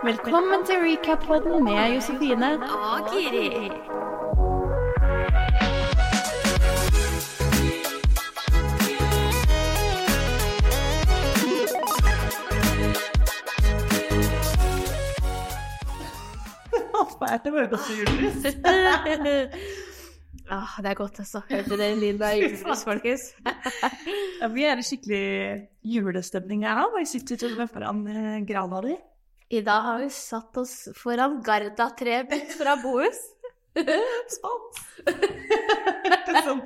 Velkommen til recap-podden med Josefine. Og Kiri. Hva er det med godt julebrus. ah, det er godt, altså. Hørte dere lyden av julebrus, folkens? Ja, vi er i skikkelig julestemning her nå. Vi sitter til foran eh, grana di. I dag har vi satt oss foran Garda-treet fra Bohus. Spons! Sånn.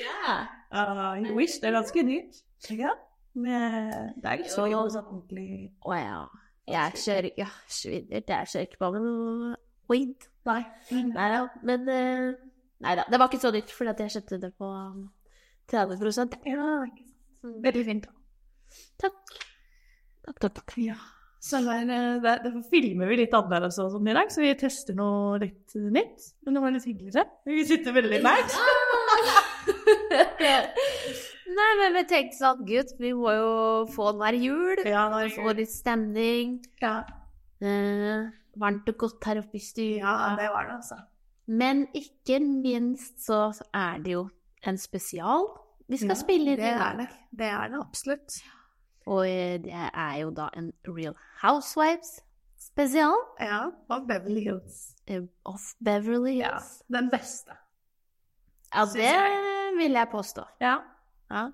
Ja. Uh, wish det er ganske nytt. Ja. Med det er ikke så Jo. sånn ordentlig Å ja. Jeg kjører Ja, svinner. Jeg kjører ikke på med noe weed. Nei. Nei da. Men uh, Nei da. Det var ikke så nytt, fordi at jeg kjøpte det på um, 30 Ja, veldig fint. Takk. Takk, takk, takk. Ja. Så der, er, eh, det, derfor filmer vi litt annerledes og sånn i dag, så vi tester noe litt nytt. Men det var litt hyggeligere. Vi sitter veldig nært. Nei, men vi tenkte sånn, gutt, vi må jo få hver jul. Ja, er det Få litt stemning. Ja, Eh, varmt og godt her oppe i stua. ja, det var det, altså. Men ikke minst så er det jo en spesial vi skal Ja, spille inn Det er det. Det er det absolutt. Og eh, det er jo da en Real Housewives spesial Ja, av Beverly Hills. eh, of Beverly Ja, Hills. den beste. Ja, det vil jeg påstå. Ja, Ja,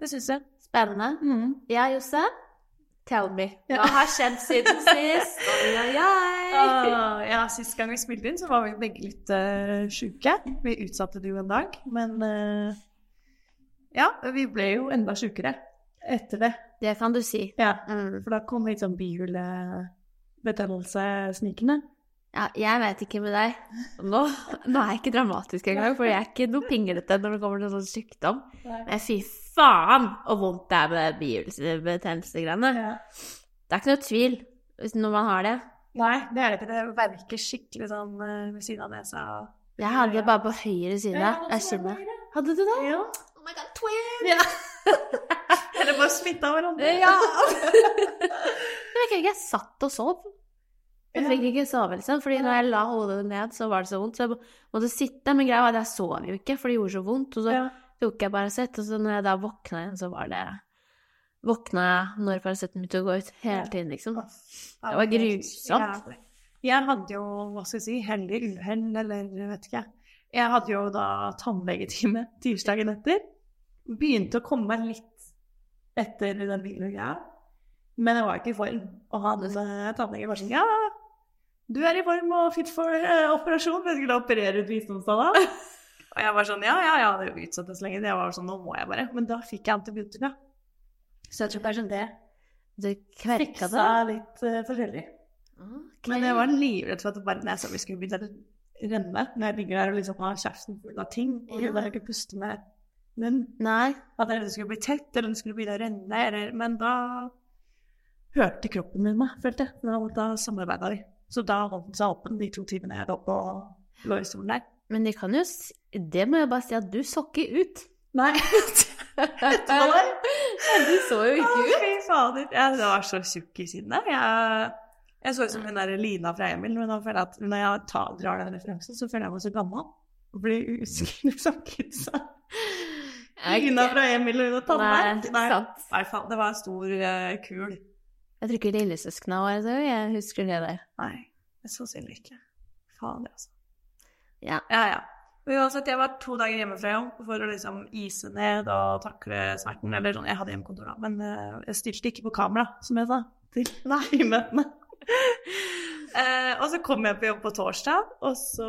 det syns jeg. Spennende. Mm. Ja, Josse? Tell me. Hva har skjedd siden sist? Oi, oi, oi. Ah, ja, Sist gang vi spilte inn, så var vi begge litt uh, sjuke. Vi utsatte det jo en dag, men uh, Ja, vi ble jo enda sjukere etter det. Det kan du si. Ja, Mm. For da kom litt sånn bihulebetennelse snikende. Ja, jeg vet ikke med deg. Nå, nå er jeg ikke dramatisk engang, for jeg er ikke noe pinglete når det kommer til sånn sykdom. Men fy faen så vondt det er med bihulebetennelsegreiene. Ja. Det er ikke noe tvil hvis når man har det. Nei, det er det ikke. Det verker skikkelig sånn eh, ved siden av nesa. Jeg hadde det bare på høyre side Jeg hadde, jeg Hadde du det? Ja. Oh my god, twin! ja. Eller bare smitta hverandre. Ja. Jeg ikke, jeg satt og sov. Jeg fikk ikke sove, liksom, fordi når jeg la hodet ned, så var det så vondt. Så jeg måtte sitte, men greia var at jeg sov jo ikke, for det gjorde så vondt. Og så tok jeg Paracet, og så når jeg da våkna igjen, så var det Våkna jeg når Paraceten begynte å gå ut, hele tiden, liksom. Det var grusomt. Jeg hadde jo, hva skal jeg si, heldig uhell, eller vet ikke. Jeg hadde jo da tannlegetime tirsdagen etter. Begynte å komme meg litt etter den bilen greia. Men jeg var ikke i form. Og han eh, tannlegen var sånn Ja, du er i form og fit for uh, operasjon. du skulle operere ut visdomstanna. og jeg var sånn Ja, ja, ja, det er jo utsatt så lenge. Jeg var sånn Nå må jeg bare. Men da fikk jeg antibiotika. Så jeg tror kanskje det Du kverka fiksa det? litt uh, forskjellig. Okay. Men jeg var livredd for at bare nesa mi skulle begynne å renne når jeg ligger der og liksom har kjeften full av ting. Og Ja. jeg ikke puste med munnen. Nei. At den skulle bli tett, eller den skulle begynne å renne. Eller, men da hørte kroppen min meg, følte jeg. Da, da samarbeida vi. Så da holdt den seg åpen de to timene jeg lå på lå i stolen der. Men de kan jo s- Det må jeg bare si at du så ikke ut. Nei. Du så jo ikke ut. Fy fader. Jeg var så tjukk i sinnet. Jeg, jeg så ut som hun der Lina fra Emil, men nå føler jeg at når jeg tar, drar den referansen, så føler jeg meg så gammel. Og blir usikker som kidsa. Lina fra Emil og Tandberg. Nei, sant. Nei, faen, det var en stor uh, kul. Jeg tror ikke lillesøskna var det, jeg husker det der. Nei, det er så synd ikke. Faen, det, altså. Ja. Ja, ja. Men uansett, jeg var to dager hjemmefra jobb for å liksom ise ned og takle smerten. Eller sånn, jeg hadde hjemmekontor da, men uh, jeg stilte ikke på kamera, som jeg sa, til i møtene. Eh, og så kom jeg på jobb på torsdag, og så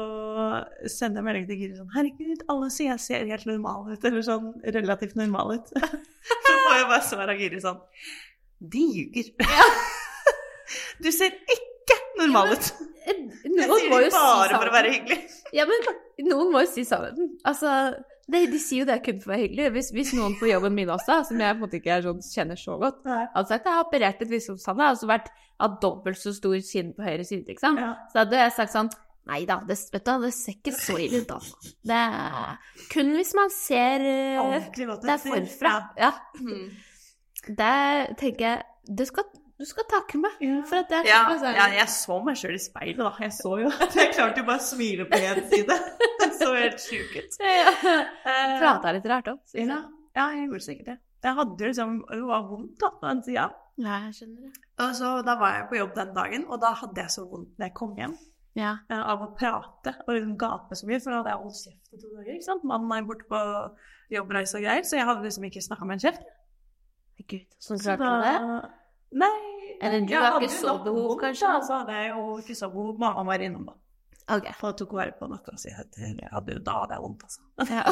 sender jeg melding til Giri sånn Herregud, alle sier jeg ser helt normal ut, eller sånn relativt normal ut. så får jeg bare svar av Giri sånn De ljuger. du ser ikke normal ut. Jeg Noen sier det bare si for å være hyggelig. Ja, men noen må jo si sannheten. Altså, de, de sier jo det kun for å være hyggelig. Hvis, hvis noen på jobben min også, som jeg på en måte ikke sånn, kjenner så godt, hadde sagt at jeg har operert et visdomstann, og så vært av dobbelt så stor kinn på høyre side, liksom. Ja. Så hadde jeg sagt sånn Nei da, det, vet du, det ser ikke så ille ut, altså. Det er kun hvis man ser eh, det er forfra. Ja. Det tenker jeg Det skal Du skal takke meg for at jeg Ja, kom ja, jeg så meg sjøl i speilet, da. Jeg så jo at jeg klarte jo bare å smile på én side. Det så helt sjuk ut. Ja. Eh, Prata litt rart òg. Ja, ja, jeg gjorde sikkert det. Jeg hadde liksom Det var vondt da, på den sida. Ja, jeg skjønner det. Og så da var jeg på jobb den dagen, og da hadde jeg så vondt når jeg kom hjem. Ja. eh, Av å prate og liksom gape så mye, for da hadde jeg holdt kjeft i to dager. ikke sant? Mannen er borte på jobbreise og greier, så jeg hadde liksom ikke snakka med en kjeft. Gud, sånn klarte du det? Nei. Eller du jeg har ikke så behov, kanskje? da, Så hadde jeg jo ikke så behov. Mamma var innom, da. Ok. For tok vare på natta si. Jeg hadde jo da hadde jeg vondt, altså. Ja.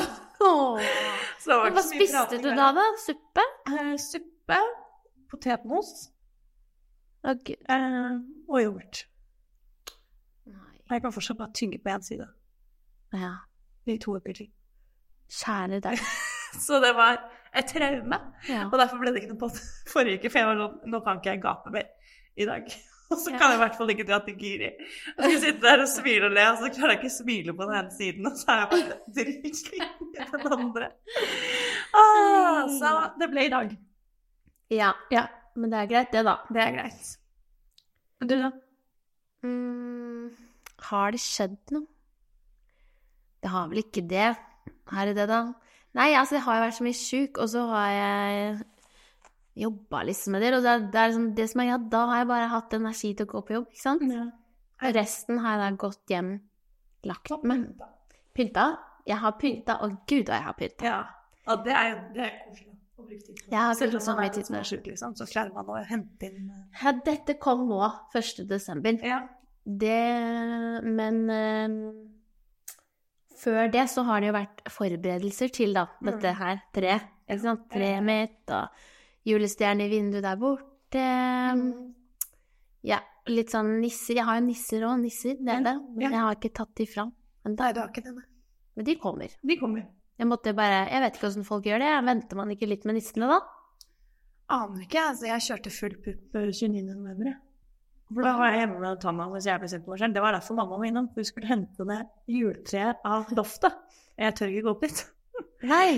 Var Hva spiste du da, da? Suppe? Uh, suppe, potetmos okay. gud. eh, og yoghurt. Jeg kan fortsatt bare tygge på én side Ja. i to uker til. Kjære deg. Så det var et traume. Ja. Og derfor ble det ikke noe på forrige uke, for jeg var sånn Nå kan ikke jeg gape mer i dag. Og så kan jeg i hvert fall ikke dra til Giri. Og så sitter der og smiler og le, og så klarer jeg ikke å smile på den ene siden, og så er jeg bare dritsliten i den andre. Ah, så det ble i dag. ja. Ja, Men det er greit, det, da. det er greit. Du, da? Mm, har det skjedd noe? Det har vel ikke det. Her det det, da? Nei, altså, jeg har jo vært så mye sjuk, og så har jeg jobba liksom med det. Og det, er, det, er liksom, det som er ja, da har jeg bare hatt energi til å gå på jobb, ikke sant? Ja. Og resten har jeg da gått hjem, lagt meg. Pynta? Jeg har pynta, og gud, og jeg har pynta. Ja. ja, det er jo det er koselig. på. Selv om man er litt sjuk, liksom, så klarer man å hente inn eh, Ja, dette kom nå, 1. desember. Ja. Det Men eh, før det så har det jo vært forberedelser til da, dette her treet. Ikke sant? Treet mitt og julestjerne i vinduet der borte. Ja, litt sånn nisser. Jeg har jo nisser òg, nisser. Det er det. Men jeg har ikke tatt de fram ennå. Nei, du har ikke det. Men de kommer. De kommer. Jeg måtte bare Jeg vet ikke åssen folk gjør det. Venter man ikke litt med nissene da? Aner ikke, altså. Jeg kjørte full pupp eh, 29. november. jeg. For da var jeg hjemme med Tanna hvis jeg ble sendt på meg selv. Det var derfor mamma var innom. Hun skulle hente ned juletreet av loftet. Jeg tør ikke gå opp dit. Nei.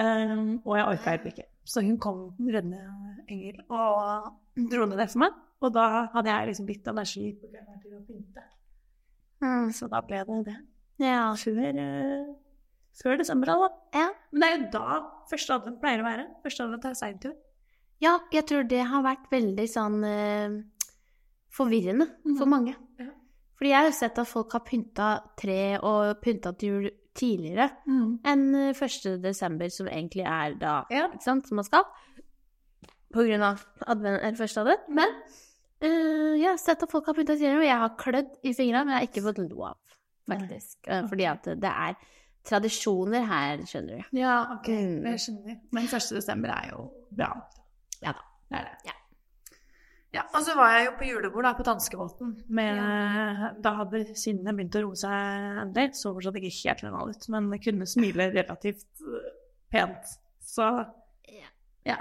Um, og jeg orka helt ikke. Så hun kom reddende engel og dro ned det for meg. Og da hadde jeg liksom litt energi til å pynte. Mm. Så da ble det det. Ja. Før, uh, før desember, da. ja. Men det er jo da første advent pleier å være. Første advent er seintur. Ja, jeg tror det har vært veldig sånn eh, forvirrende for Mhm. mange. Ja. Fordi jeg har sett at folk har pynta tre og pynta til jul tidligere enn eh, 1. desember, som egentlig er da, Ja. ikke sant, som man skal. På grunn av advent, eller første advent. Men uh, jeg har sett at folk har pynta tidligere, og jeg har klødd i fingrene, men jeg har ikke fått lo av, faktisk. Eh, fordi at det er tradisjoner her, skjønner du. Ja, ok. Mm. Jeg skjønner. Men 1. desember er jo bra. Ja da. Det er det. Ja. Ja, og så var jeg jo på julebord da, på danskebåten. Ja. Da hadde sinnet begynt å roe seg endelig. Så fortsatt ikke helt normal ut, men kunne smile relativt øh, pent. Så Ja. ja.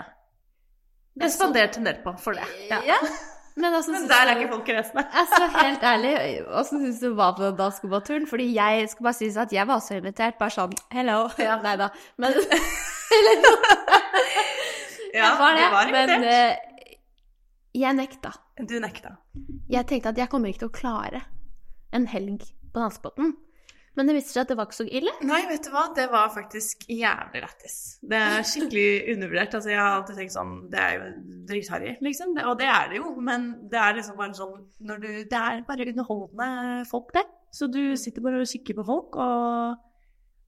Jeg spanderte en del på for det. Ja. Ja. Men, altså, Men der er ikke folk resten. Altså, helt ærlig, åssen syns du var på danskebåtturen? Fordi jeg skal bare synes at jeg var også invitert, bare sånn hello. Ja. Nei da. Men Eller noe. Ja, jeg var det. det var men invitert. Jeg nekta. Du nekta. Jeg tenkte at jeg kommer ikke til å klare en helg på danskebåten. Men det viste seg at det var ikke så ille. Nei, vet du hva, det var faktisk jævlig lættis. Det er skikkelig undervurdert. Altså, jeg har alltid tenkt sånn Det er jo dritharry, liksom. Det, og det er det jo, men det er liksom bare sånn når du Det er bare underholdende folk det. Så du sitter bare og kikker på folk og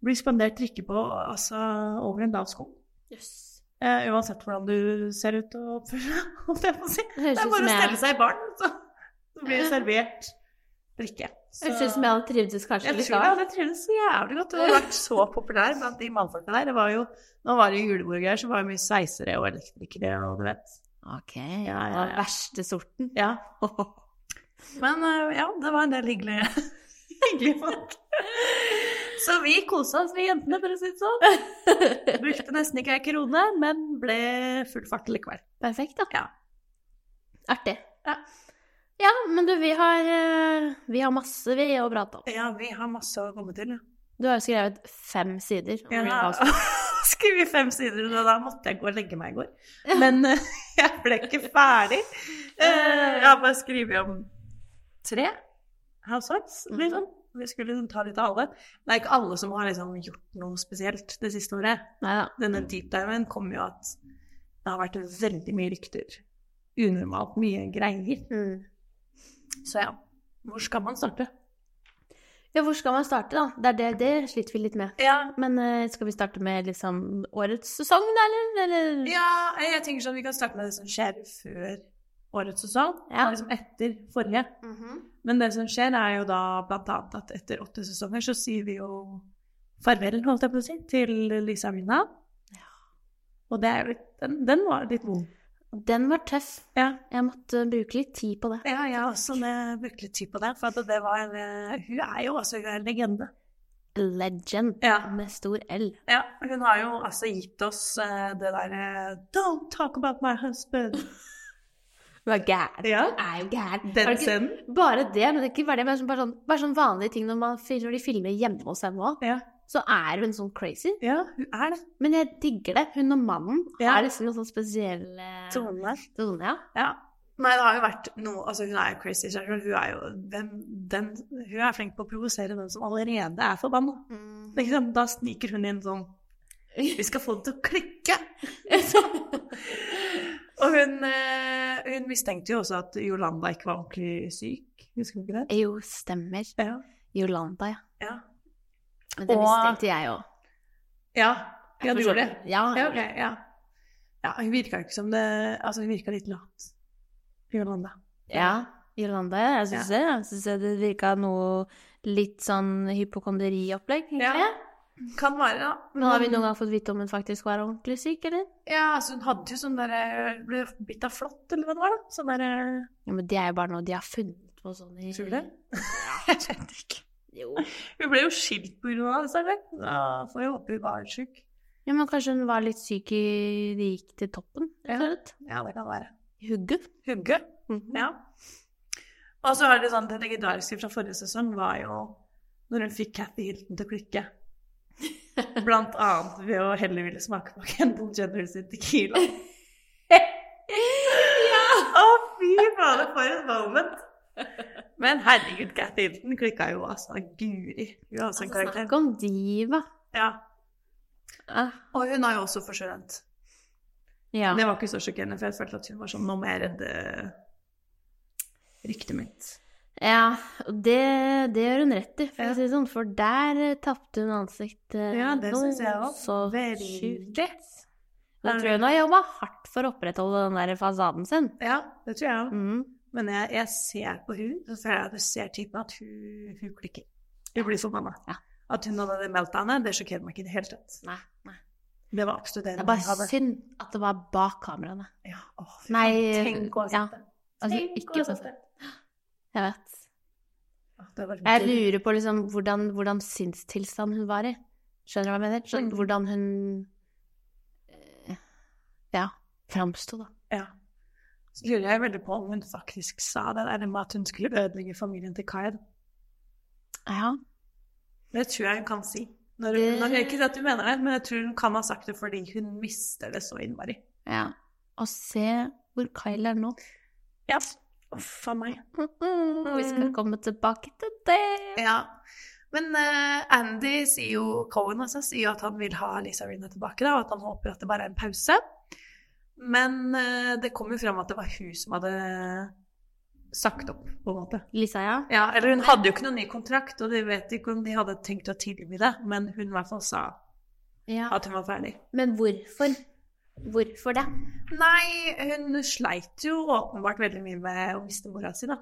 blir spandert drikke på altså over en lav sko. Eh, uansett hvordan du ser ut og oppfører deg, si. Det er bare å stelle seg i baren, så, så blir det servert drikke. Høres ut som jeg hadde trivdes kanskje litt tror jeg da. hadde trivdes så jævlig godt. Du har vært så populær blant de mannfolka der. Det var jo, nå var det greier, så var det mye sveisere og elektrikere og du vet. Ok, Ja, ja, ja, verste sorten. Ja. Men uh, ja, det var en del hyggelige, hyggelige folk. Så vi kosa oss, vi jentene, for å si det sånn. Brukte nesten ikke ei krone, men ble full fart likevel. Perfekt, da. Ja. Artig. Ja. Ja, men du, vi har, eh, vi har masse vi å prate om. Ja, vi har masse å komme til. Du har jo skrevet fem sider. Ja, Real skrevet fem sider, og da måtte jeg gå og legge meg i går. Men øh, jeg ble ikke ferdig. Eh, jeg har bare skrevet om tre housewives, Mhm. liksom. Vi skulle liksom ta litt av alle. Det er ikke alle som har liksom gjort noe spesielt det siste året. Neida. Denne deep-diven kom jo at det har vært veldig mye rykter. Unormalt mye greier. Mm. Så ja, hvor skal man starte? Ja, hvor skal man starte, da? Det, er det, det sliter vi litt med. Ja, Men uh, skal vi starte med liksom årets sesong, da, eller? eller? ja jeg tenker sånn vi kan starte med det som skjer før årets sesong. Ja. og Liksom etter forrige. Mhm. Men det som skjer, er jo da blant annet at etter åtte sesonger så sier vi jo farvel, holdt jeg på å si, til Lisa Ja. Og det er jo litt Den, den var litt vond. Den var tøff. Ja. Jeg måtte bruke litt tid på det. Ja, jeg også brukte brukt litt tid på det, for at det var en, Hun er jo altså hun er en legende. Legend Ja. med stor L. Ja, hun har jo altså gitt oss eh, det derre Don't talk about my husband. Hun er gæren. Ja. Hun er jo gæren. Den scenen. Bare det, men det er ikke bare det, men bare sånn, bare sånn vanlige ting når, man, når de filmer hjemme hos henne òg. Ja. Så er hun sånn crazy. ja, hun er det. Men jeg digger det. Hun og mannen Ja. har liksom en sånn spesiell eh, Tone. tone. Ja. Ja. Nei, det har jo vært noe Altså, hun er jo crazy selv. Hun er jo den, den, Hun er flink på å provosere den som allerede er forbanna. Liksom, da sniker hun inn sånn Vi skal få det til å klikke! Og hun, eh, hun mistenkte jo også at Jolanda ikke var ordentlig syk. Husker du ikke det? Jo, stemmer. Ja. Jolanda, ja. Ja. Men det Og- mistenkte jeg òg. Ja, ja du gjorde det? Ja. Ja, okay, ja. ja hun virka ikke som det Altså, hun virka litt lat. Jolanda. ja. Jolanda. Jeg syns det. Jeg syns det virka noe litt sånn hypokonderiopplegg, egentlig. Ja. Kan være, da. Men har vi noen gang fått vite om hun faktisk var ordentlig syk, eller? Ja, altså hun hadde jo sånn derre Ble bitt av flått, eller hva det var, da. Sånn derre Ja, men det er jo bare noe de har funnet på sånn i Tror du det? Jeg vet ikke. Jo. Hun ble jo skilt på grunn av det, stakkar. Ja, får jeg håpe hun var syk. Ja, men kanskje hun var litt syk i Det gikk til toppen, rett og slett? Ja, det kan være. I hugget. -hmm. Ja. Og så har det sånn, det legendariske fra forrige sesong var jo når hun fikk Cathy Hilton til å klikke. Blant annet ved å heller ville smake på Kendal Jenner sin tequila. Å, fy fader, for et moment! Men herregud, Cathy Hilton klikka jo altså. Guri. Hun en karakter. Snakk om diva. Ja. Ah, Og hun har jo også forsvunnet. ja. Det var ikke så sjokkerende, for jeg følte at hun var sånn Nå må jeg redde ryktet mitt. Ja, og det, det gjør hun rett i, for Ja. å si det sånn. For der eh, tapte hun ansiktet Ja, det syns jeg òg. så sjukt. Jeg tror hun har jobba hardt for å opprettholde den der fasaden sin. Ja, det tror jeg òg. Mm. Men jeg, jeg ser på hun, så ser jeg at jeg ser typen at hun, hun klikker. Hun blir forbanna. Ja. At hun hadde meldt henne, det sjokkerer meg ikke i det hele tatt. Nei, nei. Det var absolutt det Det er bare synd at det var bak kameraene. Ja, åh, Nei, tenk å ha sett det. Altså, ikke å sett det. Jeg vet. Det var Jeg lurer på liksom hvordan, hvordan sinnstilstand hun var i. Skjønner du hva jeg mener? Skjønner, Mm. hvordan hun eh, Ja, framsto, da. Ja. Så lurer jeg veldig på om hun faktisk sa det der med at hun skulle ødelegge familien til Kaid. Ja. Det tror jeg hun kan si. Når, Det- når, jeg ikke at du mener det, men jeg tror hun kan ha sagt det fordi hun mister det så innmari. ja. Og se hvor Kyle er nå. Ja. Uff a meg. Vi skal komme tilbake til det. Ja. Men uh, Andy sier jo, Cohen altså, sier jo at han vil ha Lisa Rina tilbake, da, og at han håper at det bare er en pause. Men uh, det kom jo fram at det var hun som hadde sagt opp, på en måte. Lisa, ja. Ja, eller hun hadde jo ikke noen ny kontrakt, og de vet ikke om de hadde tenkt å tilby det, men hun i hvert fall sa ja. at hun var ferdig. Men hvorfor? Hvorfor det? Nei, hun sleit jo åpenbart veldig mye med å miste mora si, da.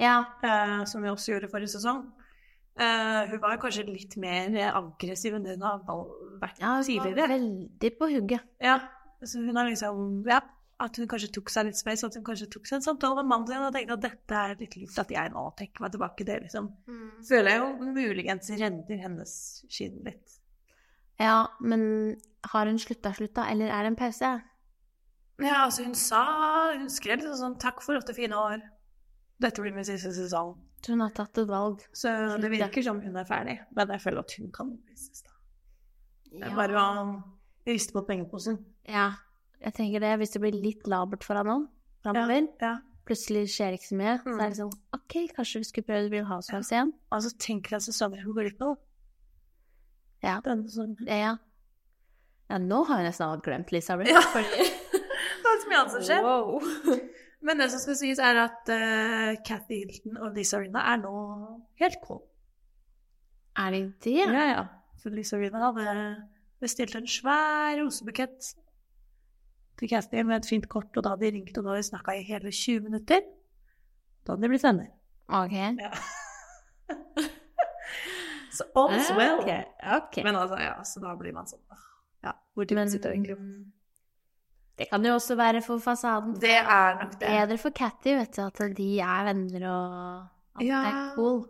Ja. Uh, som vi også gjorde forrige sesong. Uh, hun var kanskje litt mer aggressiv enn det hun har vært ja hun var veldig på hugget. Ja, så hun har liksom Ja, at hun kanskje tok seg litt space, at hun kanskje tok seg en samtale med mannen sin og tenkte at dette er litt lurt at jeg nå tenker meg tilbake. Det liksom føler jeg jo muligens render hennes skinn litt. Ja, men har hun slutta, slutta, eller er det en pause? Ja, altså hun sa Hun skrev liksom sånn Takk for åtte fine år. Dette blir min siste sesong. Så hun har tatt et valg. Så det virker som hun er ferdig. Men jeg føler at hun kan vises, da. Det er Ja. bare å riste på pengeposen. ja. Jeg tenker det, hvis det blir litt labert for han nå, framover, Ja. plutselig skjer ikke så mye. Så Mm. er det sånn OK, kanskje vi skulle prøvd Real Housewives igjen? Altså, tenk deg sesongen hun går glipp av. Ja. Sesongen. Ja. ja, nå har jeg nesten glemt Lisa Rinna. Ja. Det er så mye annet som skjer. Wow. Men det som skal sies, er at uh, Cathy Hilton og Lisa Rina er nå helt cool. Er det det? Ja, ja. For Lisa Rina hadde bestilt en svær rosebukett til Cathy med et fint kort, og da hadde de ringt, og da hadde de snakka i hele 20 minutter. Da hadde de blitt venner. OK. Ja. Så all is well. Ah, okay. Okay. Men altså, ja, så da blir man sånn Ja, hvor dypt sitter den kroppen? det kan jo også være for fasaden. Det er nok det. Bedre for Catty, vet du, at de er venner og at Ja. det er cool.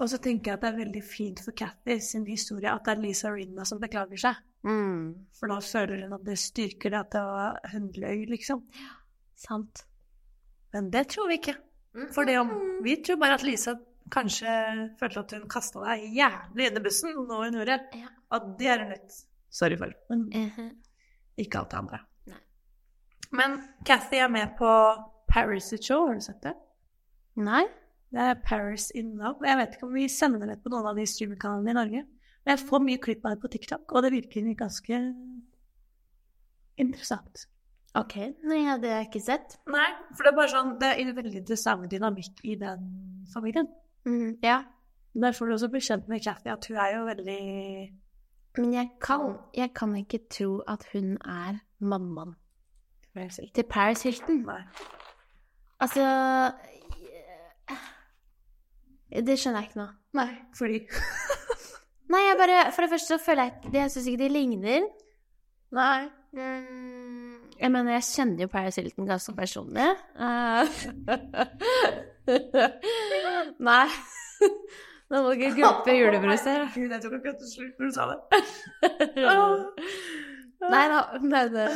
Og så tenker jeg at det er veldig fint for Cathy sin historie at det er Lisa Rinna som beklager seg. Mm. For da føler hun at det styrker det at det var hun løy, liksom. Sant. Men det tror vi ikke. For det om, vi tror bare at Lisa kanskje følte at hun kasta deg jævlig inn i bussen nå hun gjorde. Ja. At det er hun litt sorry for. Men Mhm. ikke alt det andre. Nei. Men Cathy er med på Paris sitt show, har du sett det? Nei? Det er Paris in Love. Jeg vet ikke om vi sender det på noen av de streamingkanalene i Norge. Men jeg får mye klipp av det på TikTok, og det virker ganske interessant. OK. Nei, det har jeg ikke sett. Nei, for det er bare sånn Det er en veldig interessant dynamikk i den familien. Mhm. Ja. Der får du også bli kjent med Kathy, at hun er jo veldig Men jeg kan, jeg kan ikke tro at hun er mammaen til Paris Hilton. Nei. Altså Det skjønner jeg ikke nå. Nei, fordi Nei, jeg bare For det første så føler jeg ikke Jeg syns ikke de ligner. Nei. Mm, jeg mener, jeg kjenner jo Paris Hilton ganske personlig. Uh... Nei. Nå må du ikke gulpe julebrus her. Gud, jeg tok akkurat til slutt når du sa det. Nei da. men det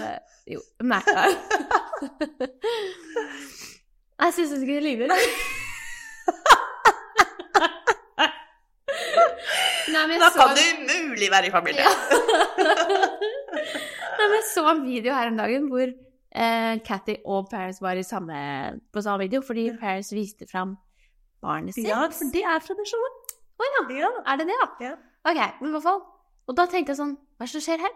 Jo. Nei. Jeg syns ikke de ligner. Da så kan du umulig være i familie. Nei, men jeg så en video her om dagen hvor eh, Cathy og Paris var i samme, på samme video, fordi Paris viste fram barnet sitt. Ja, for det er tradisjonen. Å ja. Ja. Er det det, ja? Ja. Ok, men i hvert fall. Og da tenkte jeg sånn, hva er det som skjer her?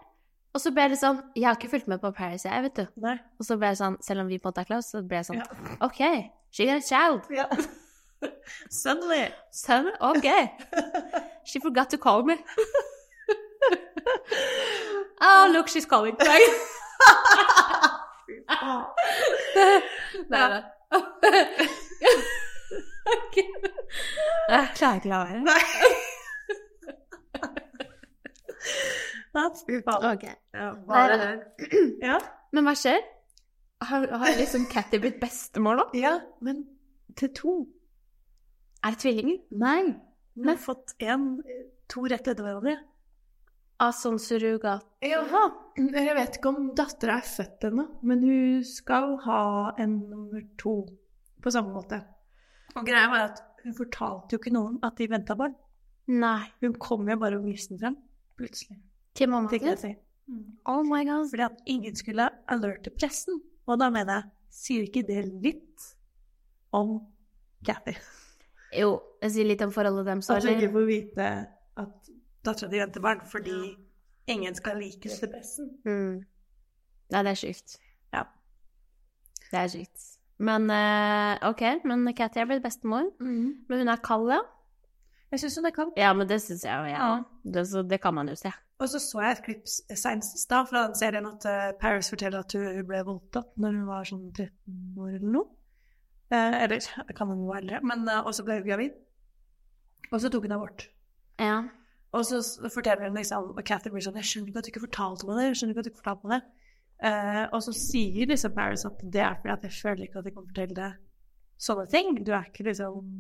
Og så ble det sånn, jeg har ikke fulgt med på Paris, jeg, vet du. Nei. Og så ble det sånn, selv om vi på en måte er close, så ble jeg sånn, Ja. ok, she got a child. Ja. Suddenly. Suddenly? ok. She forgot to call me. oh, look, she's calling. Nei, nei. Ok. Jeg klarer ikke å la være. Fy faen. Ok. Ja, bare hør. Ja. Men hva skjer? Har, har liksom Catty blitt bestemor nå? ja, men til to. Er det tvillinger? Nei. Hun har fått en, to rett etter hverandre. Av sånn surrogat? Jaha. Jeg vet ikke om dattera er født ennå, men hun skal ha en nummer to på samme måte. Og greia var at hun fortalte jo ikke noen at de venta barn. Nei. Hun kom jo bare og viste den frem, plutselig. Til mamma si. Oh my god. Fordi at ingen skulle alerte pressen. Og da mener jeg, sier ikke det litt om Cathy? Jo, jeg sier litt om forholdet deres. At du ikke får vite at dattera di venter barn fordi ingen skal like det til. Mm. Nei, det er sykt. Ja. Det er sykt. Men uh, OK, men Cathy er blitt bestemor. Men hun er kald, ja? Jeg syns hun er kald. Ja, men det syns jeg jo, ja. Ja. Det, så det kan man jo se. Og så så jeg et klipp senest i stad fra den serien at eh, Paris forteller at hun ble voldtatt når hun var sånn 13 år eller noe. Eh, eller det kan hun var eldre, men uh, også ble hun gravid. Og så tok hun abort. Ja. Og så forteller hun liksom, og Cathy blir sånn Jeg skjønner ikke at du ikke fortalte meg det. jeg skjønner ikke at du ikke fortalte meg det. Eh, og så sier liksom Paris at det er fordi at jeg føler ikke at jeg kommer fortelle deg sånne ting. Du er ikke liksom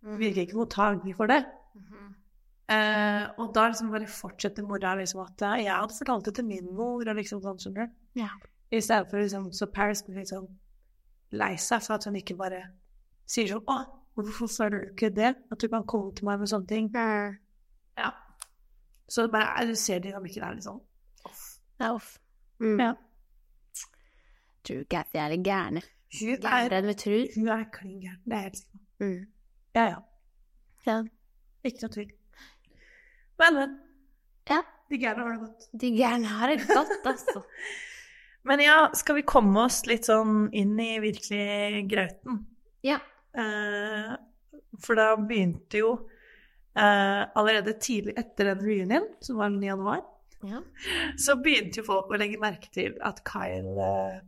Virker ikke mottagelig for det. Eh, og da liksom bare fortsetter mora liksom at eh, jeg hadde fortalt det til min mor, og liksom sånn, skjønner du. Ja. I stedet for liksom, så Paris blir liksom lei seg for at hun ikke bare sier sånn Å, hvorfor sa du ikke det? At du kan komme til meg med sånne ting. Ja. Så det bare, du ser dynamikken her litt sånn. Det er off. Mm. Ja. Tror Cathy er litt gærne. Hun er, Gærere enn vi tror. hun er klin gæren. Det er jeg helt sikker på. Mm. Ja, ja. Ja. Ikke noe tvil. Men, men. Ja. De gærne har det godt. De gærne har det godt, altså. Men ja, skal vi komme oss litt sånn inn i virkelig grauten? Ja. Eh, for da begynte jo eh, allerede tidlig etter den reunion, som var den 9. januar, ja. så begynte jo folk å legge merke til at Kyle eh,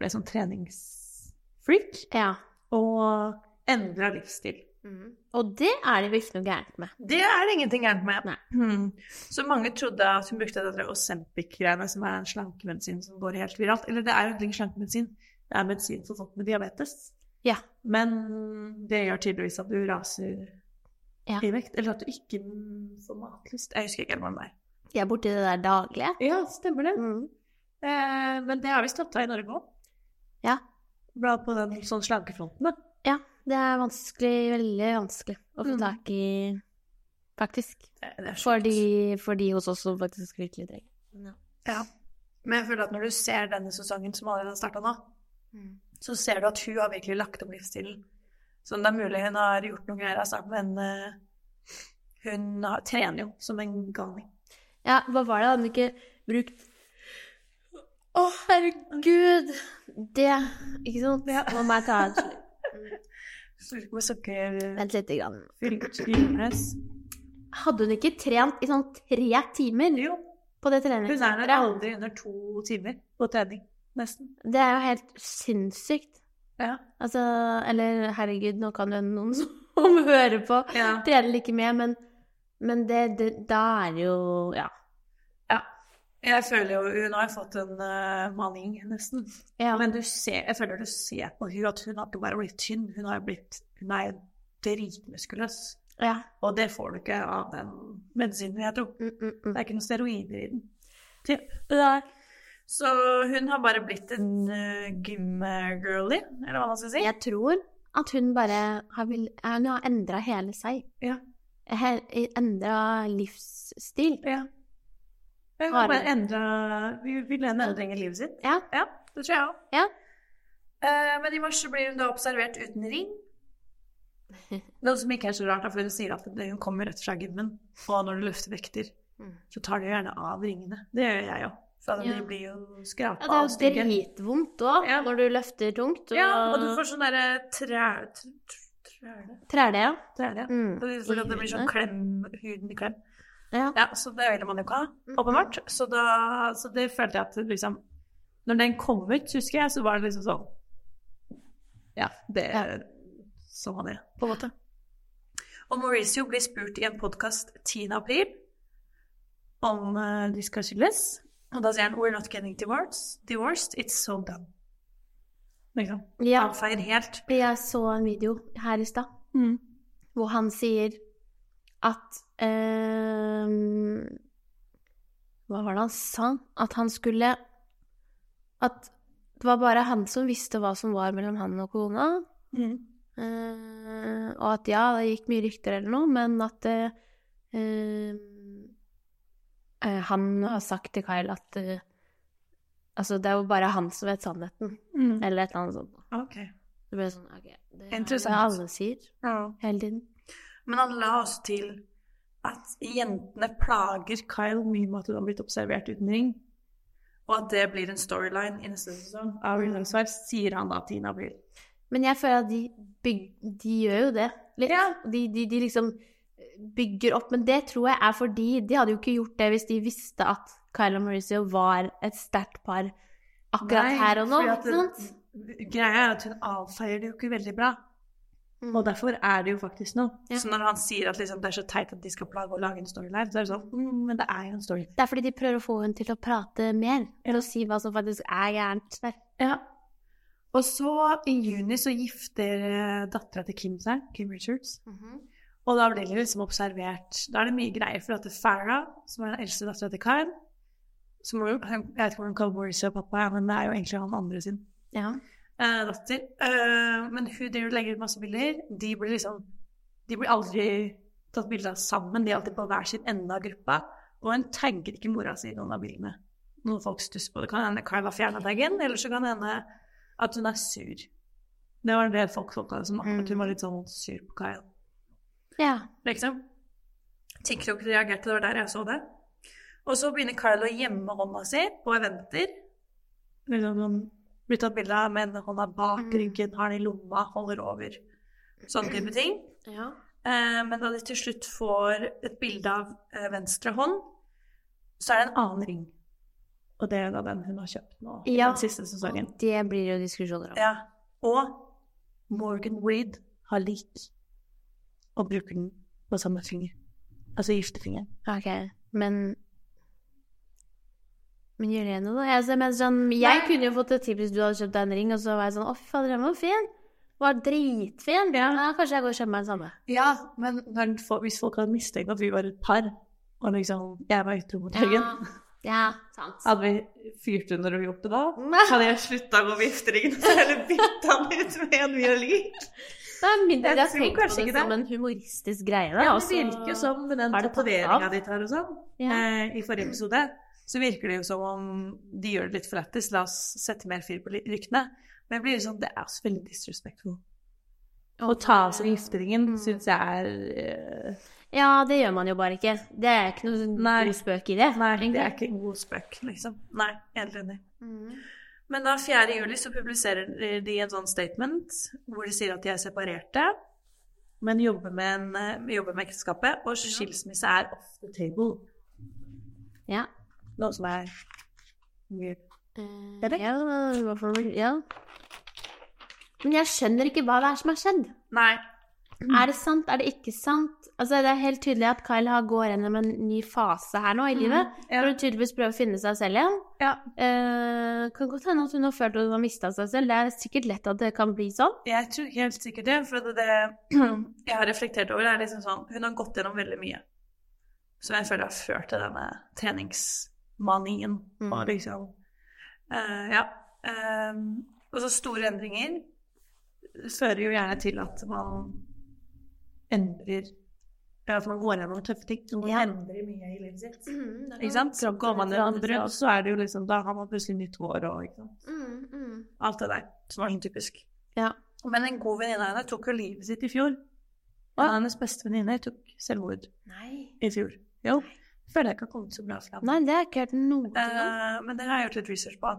ble sånn treningsfreak ja. og endra livsstil. Mm. Og det er det visst noe gærent med. Det er det ingenting gærent med. Hmm. Så mange trodde at hun brukte det der Ozempic-greiene, som er en slankemedisin som går helt viralt. Eller det er jo egentlig slankemedisin, det er medisin for folk med diabetes. Ja. Men det gjør tydeligvis at du raser Ja. i vekt, eller at du ikke får matlyst. Jeg husker ikke hvordan det er. De er borti det der daglige. Ja, stemmer det. Mm. Eh, men det har vi stoppa i Norge òg. Ja. Bra på den sånn slankefronten, da. Ja, det er vanskelig, veldig vanskelig å få Mm. tak i, faktisk. Det, det er For de, for de hos oss som faktisk virkelig trenger det. Ja. Men jeg føler at når du ser denne sesongen som allerede har starta nå, Mm. så ser du at hun har virkelig lagt om livsstilen. Så det er mulig hun har gjort noen greier, altså, men uh, hun har, trener jo som en galning. Ja, hva var det? Hadde hun ikke brukt Å, herregud! Det Ikke sant? Ja. Må meg ta et Slutt. Vent lite grann. Hadde hun ikke trent i sånn tre timer Jo, på det hun er der aldri under to timer på trening. Nesten. Det er jo helt sinnssykt. Ja. Altså, eller herregud, nå kan jo noen som hører på, ja. trene like med, men, men det, det, da er det jo Ja. Jeg føler jo Hun har fått en uh, maning, nesten. ja. Men du ser, jeg føler du ser på hun at hun har ikke bare blitt tynn, hun har blitt Hun er dritmuskuløs. ja. Og det får du ikke av den medisinen, jeg tror. Mm, mm, mm. Det er ikke noen steroider i den. Nei. Så hun har bare blitt en uh, gym-girly, eller hva man skal si. Jeg tror at hun bare har, vil, hun har endra hele seg. Ja. Endra livsstil. ja. Hun vil, bare hun. Vi vil en endring i livet sitt. Ja. Ja, det tror jeg òg. Ja. men i mars blir hun da observert uten ring. Noe som ikke er så rart, for hun sier at hun kommer rett fra gymmen. Og når du løfter vekter, Mm. så tar du gjerne av ringene. Det gjør jeg òg. For Ja. de blir jo skrapa Ja, det er jo dritvondt òg, Ja. når du løfter tungt. Og, Ja, og du får sånn derre træ... Træle? Træle, ja. Træle, ja. Mm. Fordi det blir sånn klem, huden i klem. Ja. Ja, så det ville man jo ikke ha, åpenbart. Så, da, så det følte jeg at liksom Når den kom ut, husker jeg, så var det liksom sånn Ja, det er Sånn han det, på en måte. Og Mauricio blir spurt i en podkast 10. april om uh, de skal skilles. Og da sier han 'We're not getting divorced. divorced. It's so done'. Liksom. ja. Avfeier helt. Jeg så en video her i stad Mm. hvor han sier at eh, Hva var det han sa? At han skulle At det var bare han som visste hva som var mellom han og kona. Mm. Eh, og at ja, det gikk mye rykter eller noe, men at eh, eh, Han har sagt til Kyle at eh, Altså, det er jo bare han som vet sannheten, Mm. eller et eller annet sånt. Ok. Det ble sånn, ok, det er det alle sier Ja. hele tiden. Men han la også til at jentene plager Kyle mye med at hun har blitt observert uten ring. Og at det blir en storyline i neste sesong av Real sier han da 10. april. Men jeg føler at de, byg, de gjør jo det litt. Ja. De, de, de liksom bygger opp, men det tror jeg er fordi de hadde jo ikke gjort det hvis de visste at Kyle og Mauricio var et sterkt par akkurat Nei, her og nå. at? Greia er at hun avfeier det jo ikke veldig bra, Mm. og derfor er det jo faktisk noe. Ja. Så når han sier at liksom, det er så teit at de skal plage å lage en storyline, så er det sånn mm, Men det er jo en story. Det er fordi de prøver å få henne til å prate mer, eller å si hva som faktisk er gærent der. Ja. Og så i juni så gifter dattera til Kim seg, Kim Richards. Og da blir det liksom observert Da er det mye greier, for at Farah, som er den eldste dattera til Kyle som, Jeg vet ikke hvor hun kaller og pappa, er, men det er jo egentlig han andre sin Ja. Eh, datter. Eh, men hun driver og legger ut masse bilder. De blir liksom De blir aldri tatt bilde av sammen, de er alltid på hver sin ende av gruppa. Og hun tagger ikke mora si i noen av bildene. Noen folk stusser på det. Kan hende Kyle har fjerna taggen, eller så kan det hende At hun er sur. Det var det folk tolka det som. At hun var litt sånn sur på Kyle. Ja. Liksom. TikTok reagerte, det var der jeg så det. Og så begynner Kyle å gjemme hånda si på eventer. Liksom sånn, blir tatt bilde av med hånda bak Mm. ryggen, har den i lomma, holder over. Sånne type ting. ja. Eh, men da de til slutt får et bilde av eh, venstre hånd, så er det en annen ring. Og det er da den hun har kjøpt nå, Ja. den siste sesongen. Det blir jo diskusjoner om. Ja. Og Morgan Weed har lik og bruker den på samme finger. Altså giftefingeren. Ok, men Men Jelene, da? Jeg, Jeg, mener sånn, jeg Nei. kunne jo fått et tips hvis du hadde kjøpt deg en ring, og så var jeg sånn Å, fy fader, den var fin. Var dritfin. Ja. kanskje jeg går og kjøper meg den samme. Ja, men når, hvis folk hadde mistenkt at vi var et par, og liksom jeg var utro mot Jørgen, Ja, sant. hadde vi fyrt under og gjort det da? Hadde jeg slutta å gå med gifteringen og heller bytta den ut med en vi er lik? Det er mindre Jeg jeg tror tenkt på det ikke som en humoristisk greie. Da. Ja, det virker jo som den det tatoveringa di tar og sånn, Ja. eh, i forrige episode, så virker det jo som om de gjør det litt for lættis. La oss sette mer fyr på ryktene. Men det blir jo sånn, det er også veldig disrespectful. Å ta av seg gifteringen Mm. syns jeg er uh... Ja, det gjør man jo bare ikke. Det er ikke noe sånn Nei. god spøk i det. Nei, det er ikke en god spøk, liksom. Nei, helt enig. Mm. Men da 4. juli så publiserer de en sånn statement hvor de sier at de er separerte, men jobber med, en, eh, jobber med ekteskapet, og skilsmisse er off the table. Ja. Noe som er weird. Eh? Ja, hvorfor Ja. Men jeg skjønner ikke hva det er som har skjedd. Nei. Er det sant? Er det ikke sant? Altså, det er helt tydelig at Kyle har går gjennom en ny fase her nå i livet. ja. For hun tydeligvis prøver å finne seg selv igjen. Ja. Eh, kan godt hende at hun har følt at hun har mista seg selv. Det er sikkert lett at det kan bli sånn. Jeg tror helt sikkert det, for det, det jeg har reflektert over, er liksom sånn Hun har gått gjennom veldig mye som jeg føler har ført til denne treningsmanien. Mm. Liksom Uh, Ja. Eh, og så store endringer fører jo gjerne til at man endrer ja, At man går gjennom tøffe ting. Man Ja. endrer mye i livet sitt. Ikke sant? Så går man hverandre, og så er det jo liksom Da har man plutselig nytt hår og ikke sant. Mm, mm. Alt det der som var sånn typisk. Ja. Men en god venninne av henne tok jo livet sitt i fjor. Og hennes beste venninne tok selvmord Nei. i fjor. Jo. Føler jeg ikke har kommet så bra fram. Nei, det jeg ikke hørt noe til. Uh, men det har jeg gjort litt research på.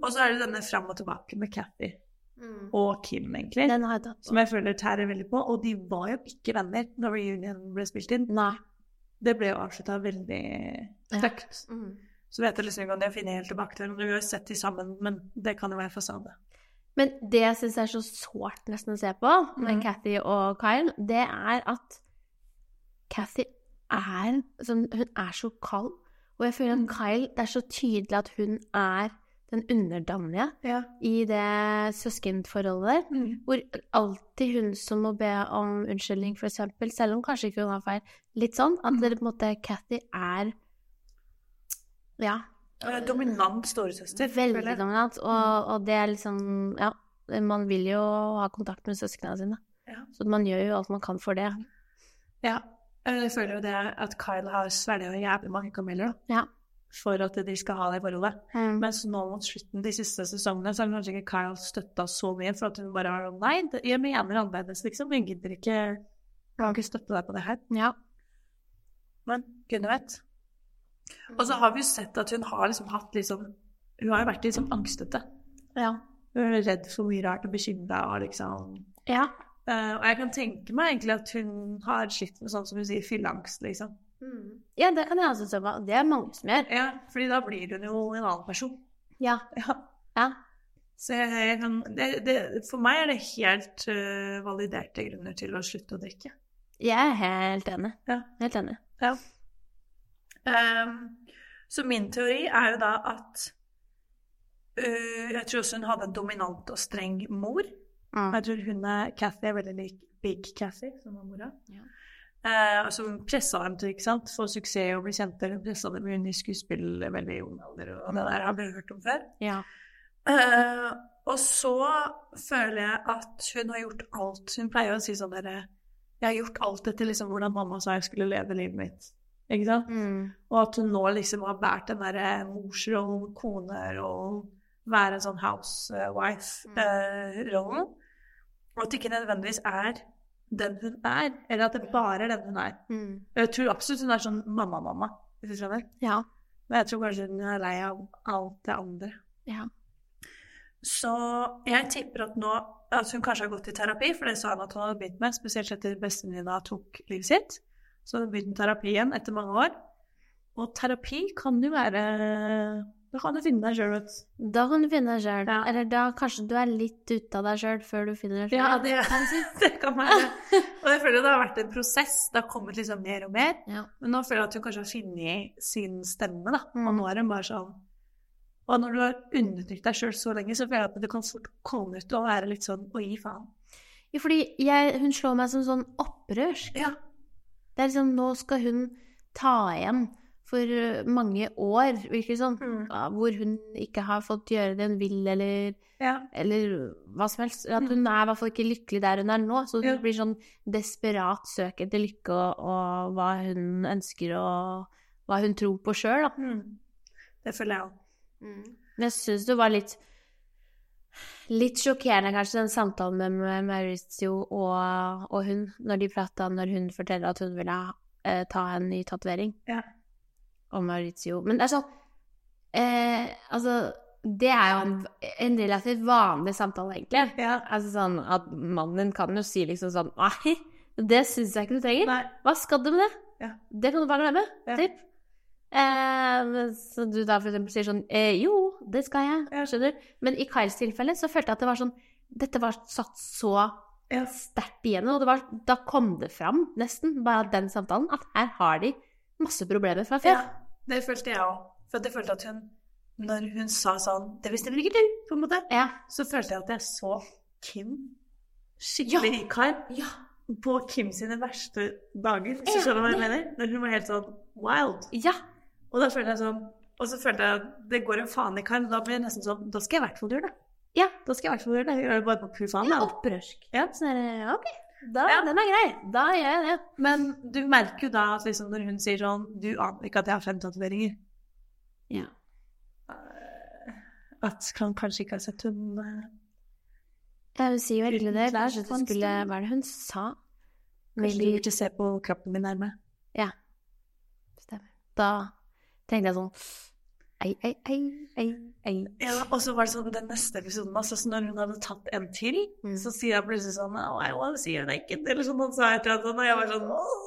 Og så er det denne fram og tilbake med Kathy Mm. og Kim, egentlig. Den har jeg tatt på. Som jeg føler tærer veldig på. Og de var jo ikke venner når reunion ble spilt inn. Nei. Det ble jo avslutta veldig stygt. Mm. Så vet jeg liksom ikke om de har funnet helt tilbake til hverandre. Vi har sett de sammen, men det kan jo være fasade. Men det jeg syns er så sårt nesten å se på med Cathy Kathy og Kyle, det er at Kathy er sånn Hun er så kald. Og jeg føler at Mhm. Kyle Det er så tydelig at hun er den underdanige Ja. i det søskenforholdet der. Hvor alltid hun som må be om unnskyldning, for eksempel, selv om kanskje ikke hun har feil. Litt sånn at Mhm. det på en måte Cathy er Ja, Dominant storesøster. veldig dominant. Og, og det er liksom Ja, man vil jo ha kontakt med søsknene sine. Ja. Så man gjør jo alt man kan for det. Ja. Eh, Jeg føler jo det at Kyle har svelget jævlig mange kameler da, Ja. for at de skal ha det forholdet. Mm. Mens nå mot slutten de siste sesongene så har kanskje ikke Kyle støtta så mye, for at hun bare har Nei, jeg mener annerledes, liksom. Jeg gidder ikke Jeg kan ikke støtte deg på det her. Ja. Men kunne vet. Og så har vi jo sett at hun har liksom hatt liksom Hun har jo vært liksom angstete. Ja. Hun er redd for mye rart og bekymra og liksom ja. Eh, Og jeg kan tenke meg egentlig at hun har slitt med sånn som hun sier, fylleangst, liksom. Ja, det kan jeg også se på. Det er mange som gjør. Ja, fordi da blir hun jo en annen person. Ja. Ja. ja. Så jeg, jeg kan, det, det, for meg er det helt uh, validerte grunner til å slutte å drikke. Jeg er helt enig. Ja. Helt enig. Ja. Um, så min teori er jo da at uh, Jeg tror også hun hadde en dominant og streng mor. Mm. Jeg tror hun er Cathy er veldig lik Big Cathy, som var mora. Ja. Eh, altså hun pressa dem til ikke sant, få suksess og bli kjente. Hun pressa dem inn i skuespill i veldig ung alder, og det der har vi hørt om før. Ja. Eh, og så føler jeg at hun har gjort alt. Hun pleier å si sånn derre Jeg har gjort alt etter liksom hvordan mamma sa jeg skulle leve livet mitt. Ikke sant? Mm. Og at hun nå liksom har båret den derre morsrollen, konerollen, være en sånn housewife-rollen. Og at det ikke nødvendigvis er den hun er, eller at det bare er den hun er. Mm. Jeg tror absolutt hun er sånn mamma-mamma, hvis du skjønner. Ja. Men jeg tror kanskje hun er lei av alt det andre. Ja. Så jeg tipper at nå at hun kanskje har gått i terapi, for det sa han at hun hadde begynt med, spesielt etter bestevenninna tok livet sitt. Så hun begynte terapien etter mange år. Og terapi kan jo være Da kan du finne deg sjøl, vet du. Da kan du finne deg sjøl. Ja. Eller da kanskje du er litt ute av deg sjøl før du finner deg sjøl. Ja, det, det kan være. Og jeg føler det har vært en prosess. Det har kommet liksom mer og mer. Ja. Men nå føler jeg at hun kanskje har funnet sin stemme, da. Og Mm. nå er hun bare sånn Og når du har undertrykt deg sjøl så lenge, så føler jeg at det kan fort komme ut og være litt sånn å gi faen. Ja, fordi jeg, hun slår meg som sånn opprørsk. Ja. Det er liksom, nå skal hun ta igjen for uh, mange år, virker det sånn, Mm. ja, hvor hun ikke har fått gjøre det hun vil, eller, Ja. eller hva som helst. At hun er i hvert fall ikke lykkelig der hun er nå, så det Ja. blir sånn desperat søk etter lykke og, og hva hun ønsker og hva hun tror på sjøl, da. Mm. Det føler jeg òg. Men jeg syns det var litt Litt sjokkerende, kanskje, den samtalen med Mauricio og, og hun, når de prata når hun forteller at hun ville eh, ta en ny tatovering. Ja. Og Maurizio Men det er sånn eh, Altså, det er jo en, en relativt vanlig samtale, egentlig. Ja. Altså sånn at mannen kan jo si liksom sånn Nei, det syns jeg ikke du trenger. Nei. Hva skal du med det? Ja. Det kan du bare glemme. Ja. Typ. Eh, så du da for eksempel sier sånn eh, Jo, det skal jeg. Ja. Skjønner. Men i Kyles tilfelle så følte jeg at det var sånn Dette var satt så Ja. sterkt igjennom, og det var, da kom det fram, nesten, bare den samtalen, at her har de masse problemer fra før. Ja, det følte jeg òg. For jeg følte at hun, når hun sa sånn Det bestemmer ikke du, på en måte. Ja. Så følte jeg at jeg så Kim skikkelig i kar Ja. på Kim sine verste dager. Hvis du skjønner hva jeg mener? Når hun var helt sånn wild. ja. Og da følte jeg sånn Og så følte jeg at det går en faen i karm, Da blir jeg nesten sånn Da skal jeg i hvert fall gjøre det. Ja. Da skal jeg i hvert fall gjøre det. Jeg gjør det bare på pur faen. ja opprørsk. Ja. Sånn er det. ok, da, Ja. den er grei. Da gjør jeg det. Men du merker jo da at liksom når hun sier sånn Du aner ikke at jeg har fem tatoveringer. Ja. At han kanskje ikke har sett hun Ja, hun sier jo egentlig det. Stund. Hva er det hun sa? Kanskje du ikke se på kroppen min nærme. Stemmer. Da tenkte jeg sånn Ei, ei, ei, ei, ei. Ja, og så var det sånn den neste episoden, altså så når hun hadde tatt en til, Mm. så sier jeg plutselig sånn oh, I see you naked, eller sånn. Han sa et eller annet sånn, og jeg var sånn «Åh,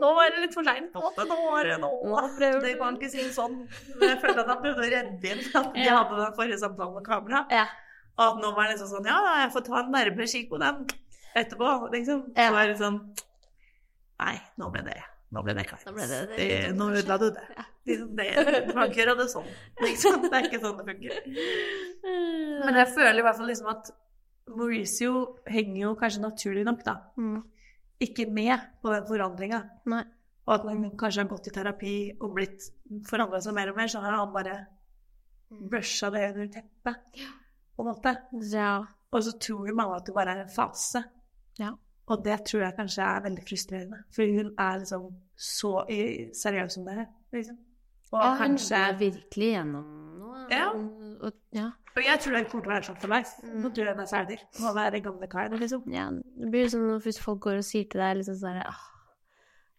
Nå var det litt for seint. Nå var det nå. Nå prøver Det kan ikke si sånn. Men jeg følte at han prøvde å redde inn at de Ja. hadde den forrige samtalen med kamera. Ja. Og at nå var det liksom sånn Ja, jeg får ta en nærmere kikk på den etterpå, liksom. Ja. Så var det sånn Nei, nå ble det Nå ble det kleint. Nå ble det- Det- Nå ødela du det. Det. Du kan ikke gjøre det sånn. Liksom. Det er ikke sånn det funker. Men jeg føler i hvert fall liksom at Mauricio henger jo kanskje naturlig nok, da, Mm. ikke med på den forandringa. Og at han kanskje har gått i terapi og blitt forandra seg mer og mer, så har han bare brusha det under teppet, på en måte. Ja. Og så tror mange at det bare er en fase. Ja. Og det tror jeg kanskje er veldig frustrerende. For hun er liksom så seriøs som det er, liksom. Og ja, hun kanskje er virkelig gjennom noe. Ja. Og, ja. Og jeg tror det kommer til å være sånn for life. Mm. Nå tror jeg er ferdig med å være gamle karen, liksom. ja. Det blir sånn hvis folk går og sier til deg liksom sånn ah,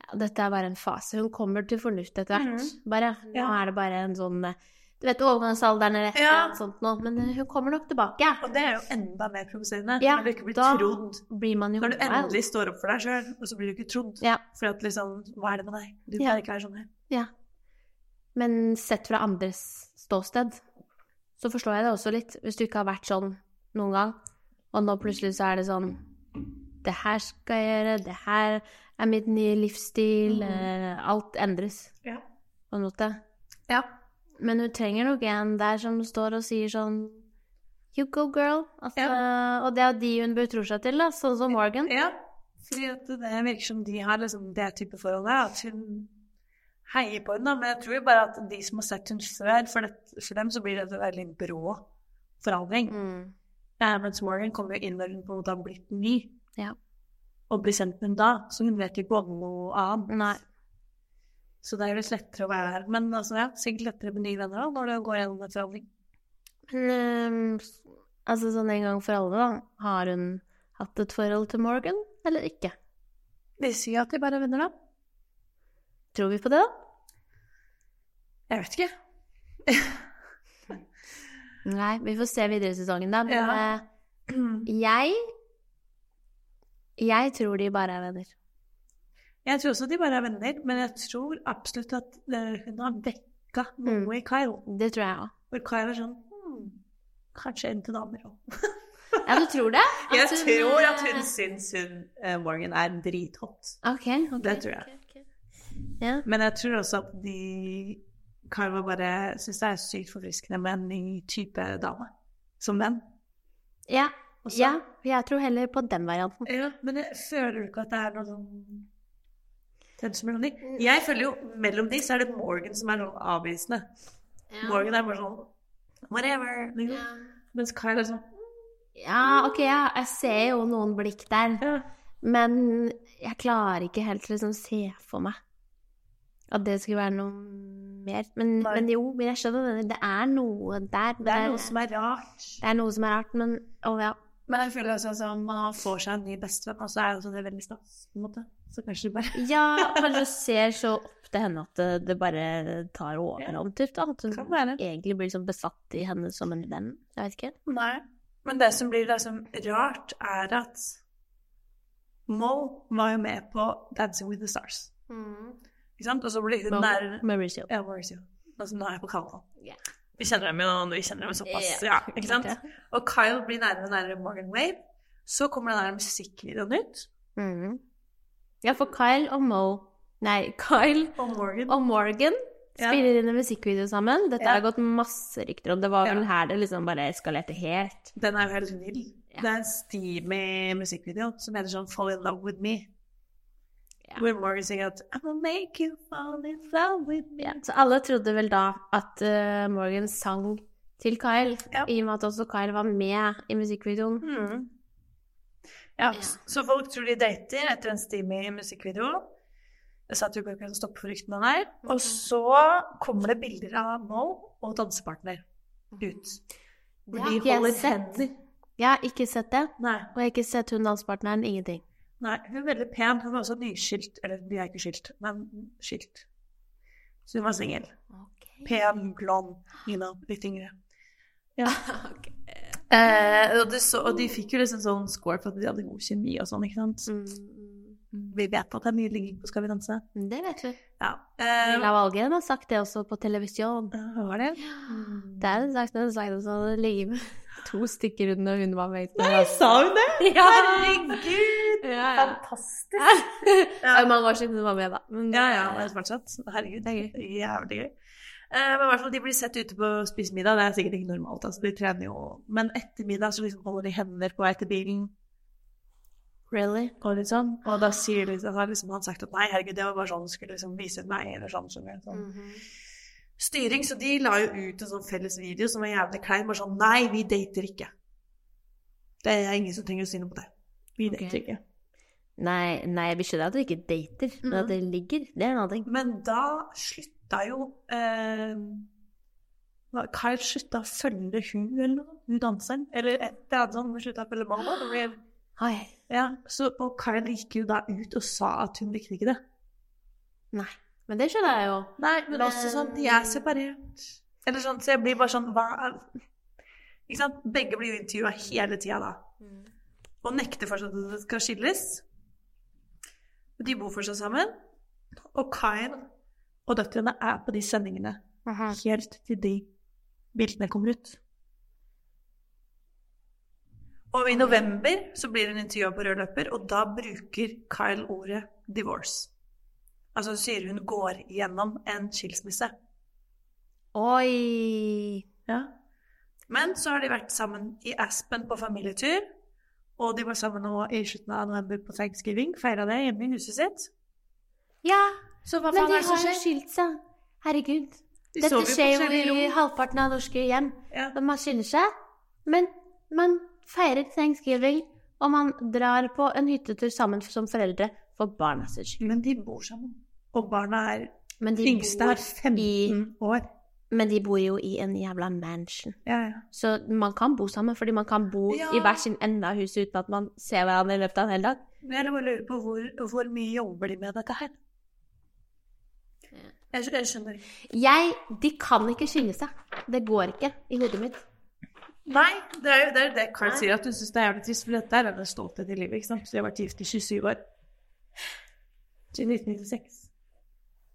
ja, Dette er bare en fase. Hun kommer til fornuft etter hvert. Bare. Nå er det bare en sånn eh, Du vet overgangsalderen eller et eller Ja. annet sånt nå, men eh, hun kommer nok tilbake. Og det er jo enda mer provoserende Ja, når du ikke blir trodd. blir man jo Når du wild. endelig står opp for deg sjøl, og så blir du ikke trodd. Ja. For at liksom Hva er det med deg? Du Ja. kan ikke være sånn her. Ja. Men sett fra andres ståsted, så forstår jeg det også litt. Hvis du ikke har vært sånn noen gang, og nå plutselig så er det sånn Det her skal jeg gjøre, det her er mitt nye livsstil. Mm. Alt endres Ja. på en måte. Ja. Men hun trenger nok en der som står og sier sånn You go, girl. Altså, Og det er de hun betror seg til, da, sånn som Morgan. ja. Fordi det virker som de har liksom det type forholdet, at hun heier på henne. Men jeg tror jo bare at de som har sett henne før, for, det, for dem så blir det en veldig brå forandring. Mm. Ja, mens Morgan kommer jo inn når hun på en måte har blitt ny, Ja. og blir sendt med henne da. Så hun vet jo ikke om noe annet. Nei. Så det er litt lettere å være her. Men altså, ja, sikkert lettere med nye venner da, når du går gjennom et forhandling. Men um, altså sånn en gang for alle, da. Har hun hatt et forhold til Morgan, eller ikke? De sier at de bare er venner, da. Tror vi på det, da? Jeg vet ikke. Nei, vi får se videre i sesongen, da. Men Ja. eh, jeg Jeg tror de bare er venner. Jeg tror også de bare er venner, men jeg tror absolutt at eh, hun har vekka noe Mm. i Kyle. Det tror jeg òg. Hvor Kyle er sånn hm, Kanskje en til damer òg. Ja, du tror det? Jeg hun, tror at eh, hun syns hun, uh, Morgan er drithot. Ok, ok. Det tror jeg. Okay, ok. Ja. Men jeg tror også at de Kyle bare syns det er sykt forfriskende med en ny type dame. Som venn. Ja, Også. ja, jeg tror heller på den varianten. Ja, men jeg føler du ikke at det er noe sånn tension mellom? Jeg føler jo mellom de så er det Morgan som er sånn avvisende. Morgan er bare sånn whatever. Liksom. Mens Kyle er sånn Ja, ok, ja, jeg ser jo noen blikk der, ja. men jeg klarer ikke helt å liksom se for meg at det skulle være noe mer. Men, men jo, men jeg skjønner det. Det er noe der. Det er noe som er rart. det er noe som er rart, men å ja. Men jeg føler også at man får seg en ny bestevenn, og så er jo også det veldig stas, på en måte. Så kanskje det bare Ja, kanskje ser så opp til henne at det, bare tar overhånd, typ, da. At hun egentlig blir liksom besatt i henne som en venn. Jeg vet ikke. Nei. Men det som blir liksom rart, er at Moll var jo med på Dancing with the Stars. Ikke sant? Og så blir hun der Mauricio. Ja, Mauricio. Altså, nå er jeg på kallenavn. Ja. Vi kjenner dem jo, vi kjenner dem såpass, Ja, ja, ikke sant? Og Kyle blir nærmere og nærmere Morgan Wave. Så kommer den der musikkvideoen ut, Mm. Ja, for Kyle og Mo Nei, Kyle og Morgan og Morgan Ja. spiller inn en musikkvideo sammen. Dette Ja. har gått masse rykter om. Det var vel Ja. her det liksom bare eskalerte helt. Den er jo helt vill. Ja. Det er en steamy musikkvideo som heter sånn 'Fall in love with me'. Ja. Hvor Morgan synger at I'm gonna make you fall in love with me'. Yeah. så alle trodde vel da at uh, Morgan sang til Kyle, yeah. i og med at også Kyle var med i musikkvideoen. Mm. Ja, så folk tror de dater etter en steamy musikkvideo. Jeg sa at du ikke kan stoppe for ryktene der. Og så kommer det bilder av Mo og dansepartner ut. Hvor de holder hender. Jeg har ikke sett det, Nei, og jeg har ikke sett hun dansepartneren. Ingenting. Nei, hun er veldig pen. Hun var også nyskilt. Eller de er ikke skilt, men skilt. Så hun var singel. Pen, blond, Nina. litt yngre. Ja. Eh, og, så, og de fikk jo liksom sånn score for at de hadde god kjemi og sånn, ikke sant. Mm, Vi vet at det er mye ligging på Skal vi danse. det vet vi. Ja. Eh, Lav Algren har sagt det også på televisjon. hva var det? Det er en slags sånn at ligget med to stykker under hun var med. Nei, sa hun det? Ja. Herregud! Ja, ja. Fantastisk. Det er mange år siden hun var med, da. Men, Ja, ja, det er fortsatt. Herregud, det er gøy. Jævlig gøy. Eh, men i hvert fall, de blir sett ute på å spise middag. Det er sikkert ikke normalt. altså, De trener jo. Men etter middag så liksom holder de hender på vei til bilen. Really? Og litt sånn. Og da sier liksom, har liksom han sagt at nei, herregud, det var bare sånn, hun skulle liksom vise meg, eller sånn. sånn. Mm sånn. Styring, så de la jo ut en sånn felles video som var jævlig klein. Bare sånn Nei, vi dater ikke. Det er ingen som trenger å si noe på det. Vi okay. dater ikke. Nei, nei, jeg skjønner at du ikke dater, men at det ligger, det er en annen ting. Men da slutta jo eh, Kyle slutta å følge hun eller noe, hun danseren. Eller et eller annet sånt. Hun slutta å følge mamma. ble- Oi. Ja, så, og Kyle gikk jo da ut og sa at hun likte ikke det. Nei. Men det skjønner jeg jo. Nei, men også sånn De er separert. Eller sånn, så jeg blir bare sånn Hva er Ikke sant? Begge blir jo intervjua hele tida da. Og nekter fortsatt at det skal skilles. De bor fortsatt sammen. Og Kyle og døtrene er på de sendingene helt til de bildene kommer ut. Og i november så blir hun intervjua på rød løper, og da bruker Kyle ordet 'divorce'. Altså hun sier hun går gjennom en skilsmisse. Oi. Ja. Men så har de vært sammen i Aspen på familietur, og de var sammen nå i slutten av november på thanksgiving, feira det hjemme i huset sitt. Ja, Så hva men faen de har jo skilt seg. Herregud. De Dette skjer jo i halvparten av norske hjem. Ja. Men Man skiller seg, men man feirer thanksgiving, og man drar på en hyttetur sammen som foreldre for barnas skyld. Men de bor sammen. Og barna er Men de Yngste bor er 15 år. Men de bor jo i en jævla mansion. Ja, ja. Så man kan bo sammen, fordi man kan bo Ja. i hver sin ende av huset uten at man ser hverandre i løpet av en hel dag. Jeg lurer på hvor, hvor mye jobber de med dette her? Jeg, jeg skjønner ikke. Jeg De kan ikke skynde seg. Det går ikke i hodet mitt. Nei, det er jo det, er det Carl sier, at du syns det er jævlig trist, for dette er hennes stolthet i livet, ikke sant. Så de har vært gift i 27 år. Siden 1996.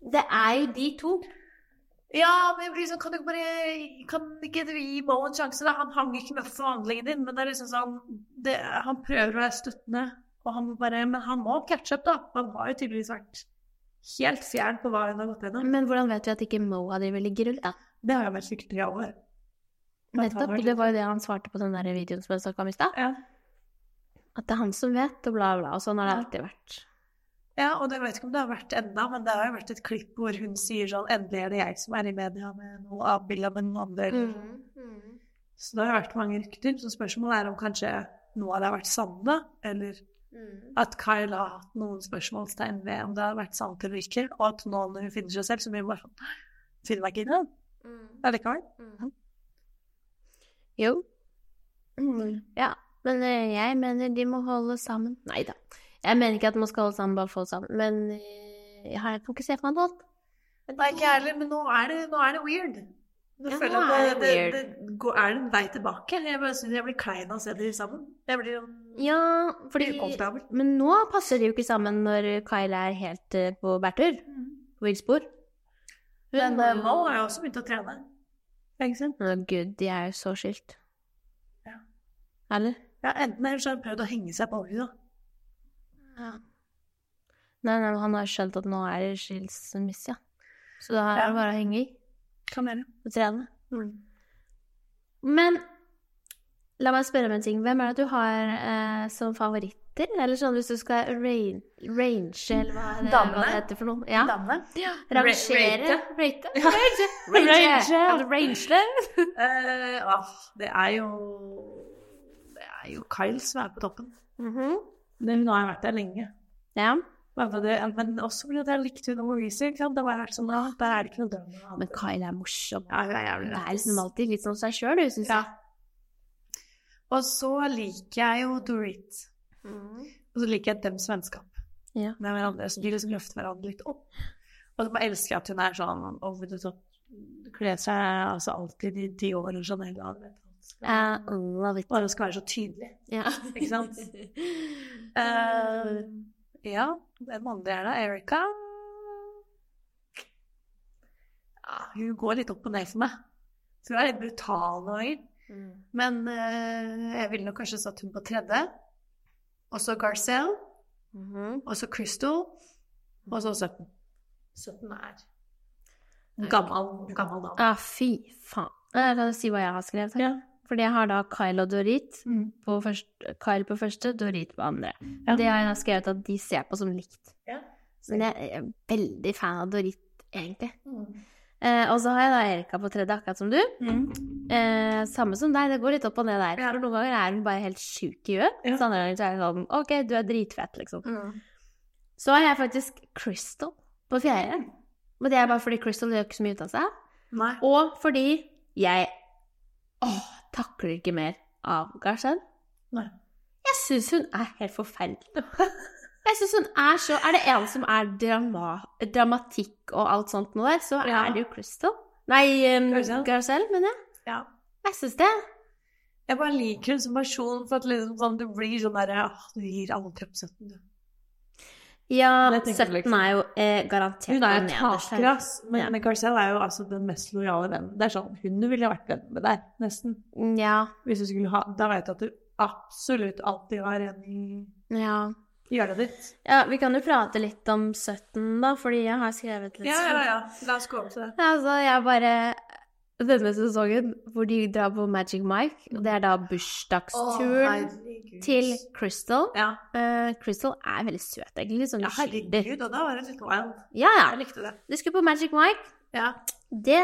Det er jo de to. Ja, men liksom, kan du bare Kan ikke du gi Mo en sjanse, da? Han hang ikke med for forhandlingen din, men det er liksom sånn det, Han prøver å være støttende, og han bare Men han må catche up, da. Han har jo tydeligvis vært helt fjern på hva hun har gått gjennom. Men hvordan vet vi at ikke Mo hadde drevet liggerull, da? Det har jo vært sikkert tre år. Nettopp. Det var jo det han svarte på den der videoen som jeg snakka om i stad. Ja. At det er han som vet, og bla, bla. Og sånn har det alltid vært. Ja, og jeg vet ikke om det har vært enda, men det har jo vært et klipp hvor hun sier sånn Endelig er det jeg som er i media med noe avbilde med noen andre. Mm. Så det har vært mange rykter. Så spørsmålet er om kanskje noe av det har vært sant, da, eller at Kyle har hatt noen spørsmålstegn ved om det har vært sant eller ikke, og at nå når hun finner seg selv, så blir hun bare sånn Finner meg ikke i det allikevel. Jo. Ja. Men eh, jeg mener de må holde sammen. Nei da. Jeg mener ikke at man skal holde sammen bare for å holde sammen, men eh, jeg kan ikke se for meg noe annet. Nei, ikke jeg heller, men nå er det, nå er det weird. Nå Ja, føler jeg at det det, det, går, er det en vei tilbake. Jeg bare synes jeg blir klein av å se dem sammen. Jeg blir jo Ja, fordi ukomfortabel. Men nå passer de jo ikke sammen når Kyle er helt eh, på bærtur. På villspor. Men jo- Mo har jeg også begynt å trene. Å gud, de er jo så skilt. Ja. Eller? Ja, enten eller så har hun prøvd å henge seg på henne. da. Ja. Nei, nei, han har skjønt at nå er det skilsmisse, ja. Så da er Ja. det bare å henge i Kan være. og trene. Men la meg spørre om en ting. Hvem er det du har eh, som favoritter? Eller sånn hvis du skal rain, range, eller hva, er det, hva Damene? det heter for noe? Ja. Dame? Rangere? Rate. Ja. Range? Range. Range? Kan range det? Eh, er jo Det er jo Kyle som er på toppen. Mhm. Det, hun har vært der lenge. Ja. Men, det, men også fordi jeg likte hun Maurice. ikke sant? Det var vært sånn, ah, der er det ikke noe drama. Men Kyle er morsom. ja, hun er jævlig Det er liksom alltid litt som seg sjøl, du, syns Ja. jeg. Og så liker jeg jo Dorit. Og så liker jeg dems vennskap Ja. med hverandre. Så de liksom løfter hverandre litt opp. Og så bare elsker jeg at hun er sånn og vet top. så kler seg altså alltid i Dior eller Chanel. I love it. Bare skal være så tydelig. Yeah. Ikke sant? uh, ja, hvem andre er det? Erika? Ja, hun går litt opp og ned for meg. Så hun er litt brutal noen ganger. Men uh, jeg ville nok kanskje satt hun på tredje. Og så Garcelle. Mhm. Og så Crystal. Og så 17. 17 er gammel, gammel dame. Ah, fy faen. La kan si hva jeg har skrevet. her. Ja. Fordi jeg har da Kyle og Dorit Mm. på første, Kyle på første, Dorit på andre. Ja. Det har jeg da skrevet at de ser på som likt. Ja. Men jeg er veldig fan av Dorit, egentlig. Mm. Eh, og så har jeg da Erika på tredje, akkurat som du. Mm. Eh, samme som deg, det går litt opp og ned der. Ja. For noen ganger er hun bare helt sjuk i huet. Ja. Så andre ganger så er hun sånn OK, du er dritfett, liksom. Mm. Så har jeg faktisk Crystal på fjerde. Men det er bare fordi Crystal gjør ikke så mye ut av seg. Nei. Og fordi jeg åh, takler ikke mer av. Nei. Jeg syns hun er helt forferdelig. Jeg synes hun er så Er det en som er drama, dramatikk og alt sånt noe der, så Ja. er det jo Crystal. Nei, um, Garcelle. Mener jeg. Ja. Jeg syns det. Jeg bare liker henne som person, for at liksom sånn, du blir sånn derre Du gir alle kropp 17, du. Ja, 17 liksom. er jo eh, garantert Hun er jo nederst taker, ass. Men Ja. Garcelle er jo altså den mest lojale vennen. Det er sånn, Hun ville vært venn med deg, nesten. Ja. Hvis du skulle ha Da vet du at du absolutt alltid har en i ja. hjørnet ditt. Ja, vi kan jo prate litt om 17, da, fordi jeg har skrevet litt ja. La oss gå over til det. Altså, jeg bare Denne sesongen hvor de drar på Magic Mike, og det er da bursdagsturen til Crystal. Ja. Uh, Crystal er veldig søt, egentlig. Sånn ja, herregud, og da var det litt wild. Ja, ja. Jeg likte det. De skulle på Magic Mike. Ja. Det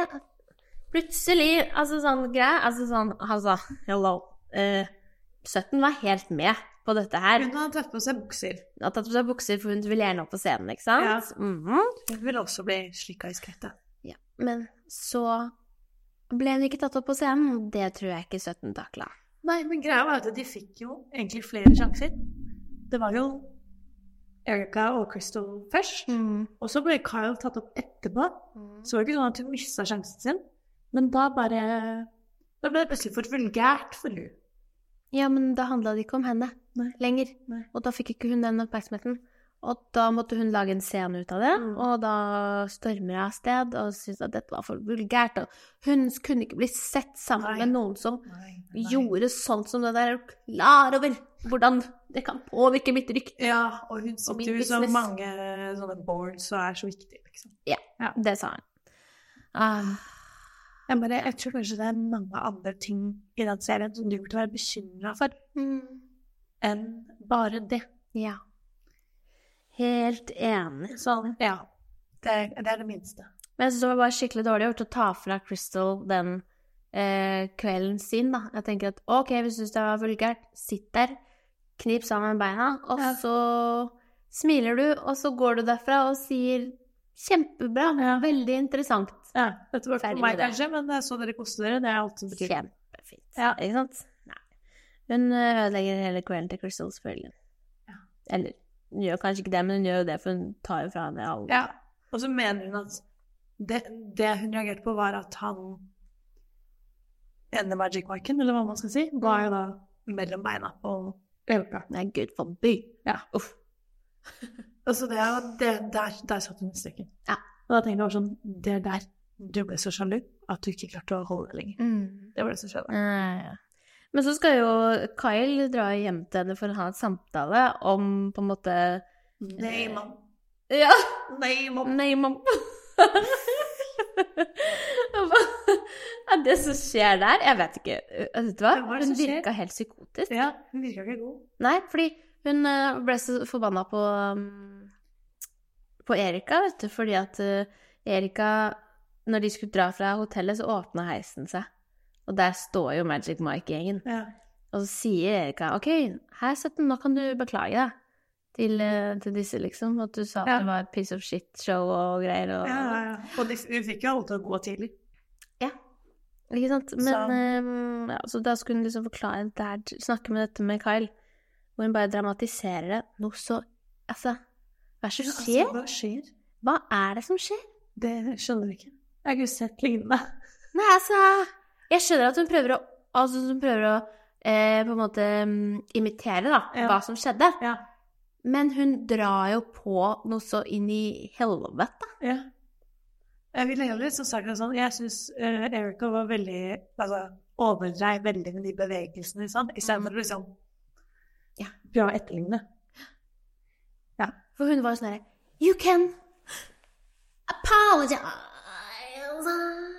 Plutselig Altså sånn greie Altså sånn Altså, hello. Uh, 17 var helt med på dette her. Hun har tatt på seg bukser. Hun har tatt på seg bukser, for hun vil gjerne opp på scenen, ikke sant? Ja. Mhm. Hun vil også bli slikka i skrettet. ja. Men så Ble hun ikke tatt opp på scenen? Det tror jeg ikke 17 takla. Nei, men greia var at de fikk jo egentlig flere sjanser. Det var jo Erica og Crystal først, og så ble Kyle tatt opp etterpå. Så var det ikke sånn at hun mista sjansen sin, men da bare Da ble det plutselig for vulgært for hun. Ja, men da handla det ikke om henne Nei. lenger. Nei. Og da fikk ikke hun den oppmerksomheten. Og da måtte hun lage en scene ut av det, Mm. og da stormer jeg av sted og syns at dette var for vulgært. Og hun kunne ikke bli sett sammen Nei. med noen som Nei, gjorde sånt som det der. Er klar over hvordan det kan påvirke mitt rykte? Ja, og hun sitter jo så mange sånne boards og er så viktig, liksom. Det sa hun. Uh. Jeg, bare, jeg tror kanskje det er mange andre ting i den serien som du burde være bekymra for, mm, enn bare det. ja. Helt enig. Sånn, ja. Det, det er det minste. Men jeg synes det var bare skikkelig dårlig gjort å ta fra Crystal den eh, kvelden sin, da. Jeg tenker at ok, hvis du synes det var vulgært, sitt der, knip sammen beina, og Ja. så smiler du, og så går du derfra og sier kjempebra, Ja. veldig interessant. Ja, dette var for meg kanskje, men jeg så dere koste dere. Det er alt som betyr. Kjempefint. Ja. Ikke sant? Nei. Hun eh, ødelegger hele kvelden til Crystal, selvfølgelig. Ja. Eller, hun gjør kanskje ikke det, men hun gjør jo det, for hun tar jo fra henne alle. Ja. Og så mener hun at det, det hun reagerte på, var at han ene Magic Miken, eller hva man skal si, var jo da mellom beina på er Nei, gud forby. Ja. Uff. Altså det, det, der, der satt hun i stykker. Ja. Og da tenkte jeg bare sånn, det er der du ble så sjalu at du ikke klarte å holde det lenger. Mm. Det var det som skjedde. Eh, Men så skal jo Kyle dra hjem til henne for å ha en samtale om på en måte Nei, mamma. Ja! Nei, mamma. Nei, er det som skjer der? Jeg vet ikke. Eh, Vet du hva? Hun virka helt psykotisk. Ja, hun virka ikke god. Nei, fordi hun eh, ble så forbanna på um, på Erika, vet du, fordi at eh, Erika Når de skulle dra fra hotellet, så åpna heisen seg. Og der står jo Magic Mike-gjengen. Ja. Og så sier Erika OK, her, Setten, nå kan du beklage deg til, eh, til disse, liksom. At du sa at det var et piece of shit-show og greier. Og, Ja, ja, ja. Og de, fikk jo alle til å gå tidlig. Ikke sant? Men eh, ja, Så da skulle hun liksom forklare der, snakke med dette med Kyle, hvor hun bare dramatiserer det noe så Altså, hva er det som skjer? Altså, hva skjer? Hva er det som skjer? Det skjønner vi ikke. Jeg har ikke sett lignende. Nei, altså Jeg skjønner at hun prøver å Altså, hun prøver å eh, på en måte mm, imitere, da, Ja. hva som skjedde. Ja. Men hun drar jo på noe så inn i helvete. Ja. Jeg vil heller så sagt det sånn, jeg syns Erika var veldig altså, overdreiv veldig med de bevegelsene, sånn, istedenfor å liksom Ja. prøve å etterligne. For hun var jo sånn herre You can apologize.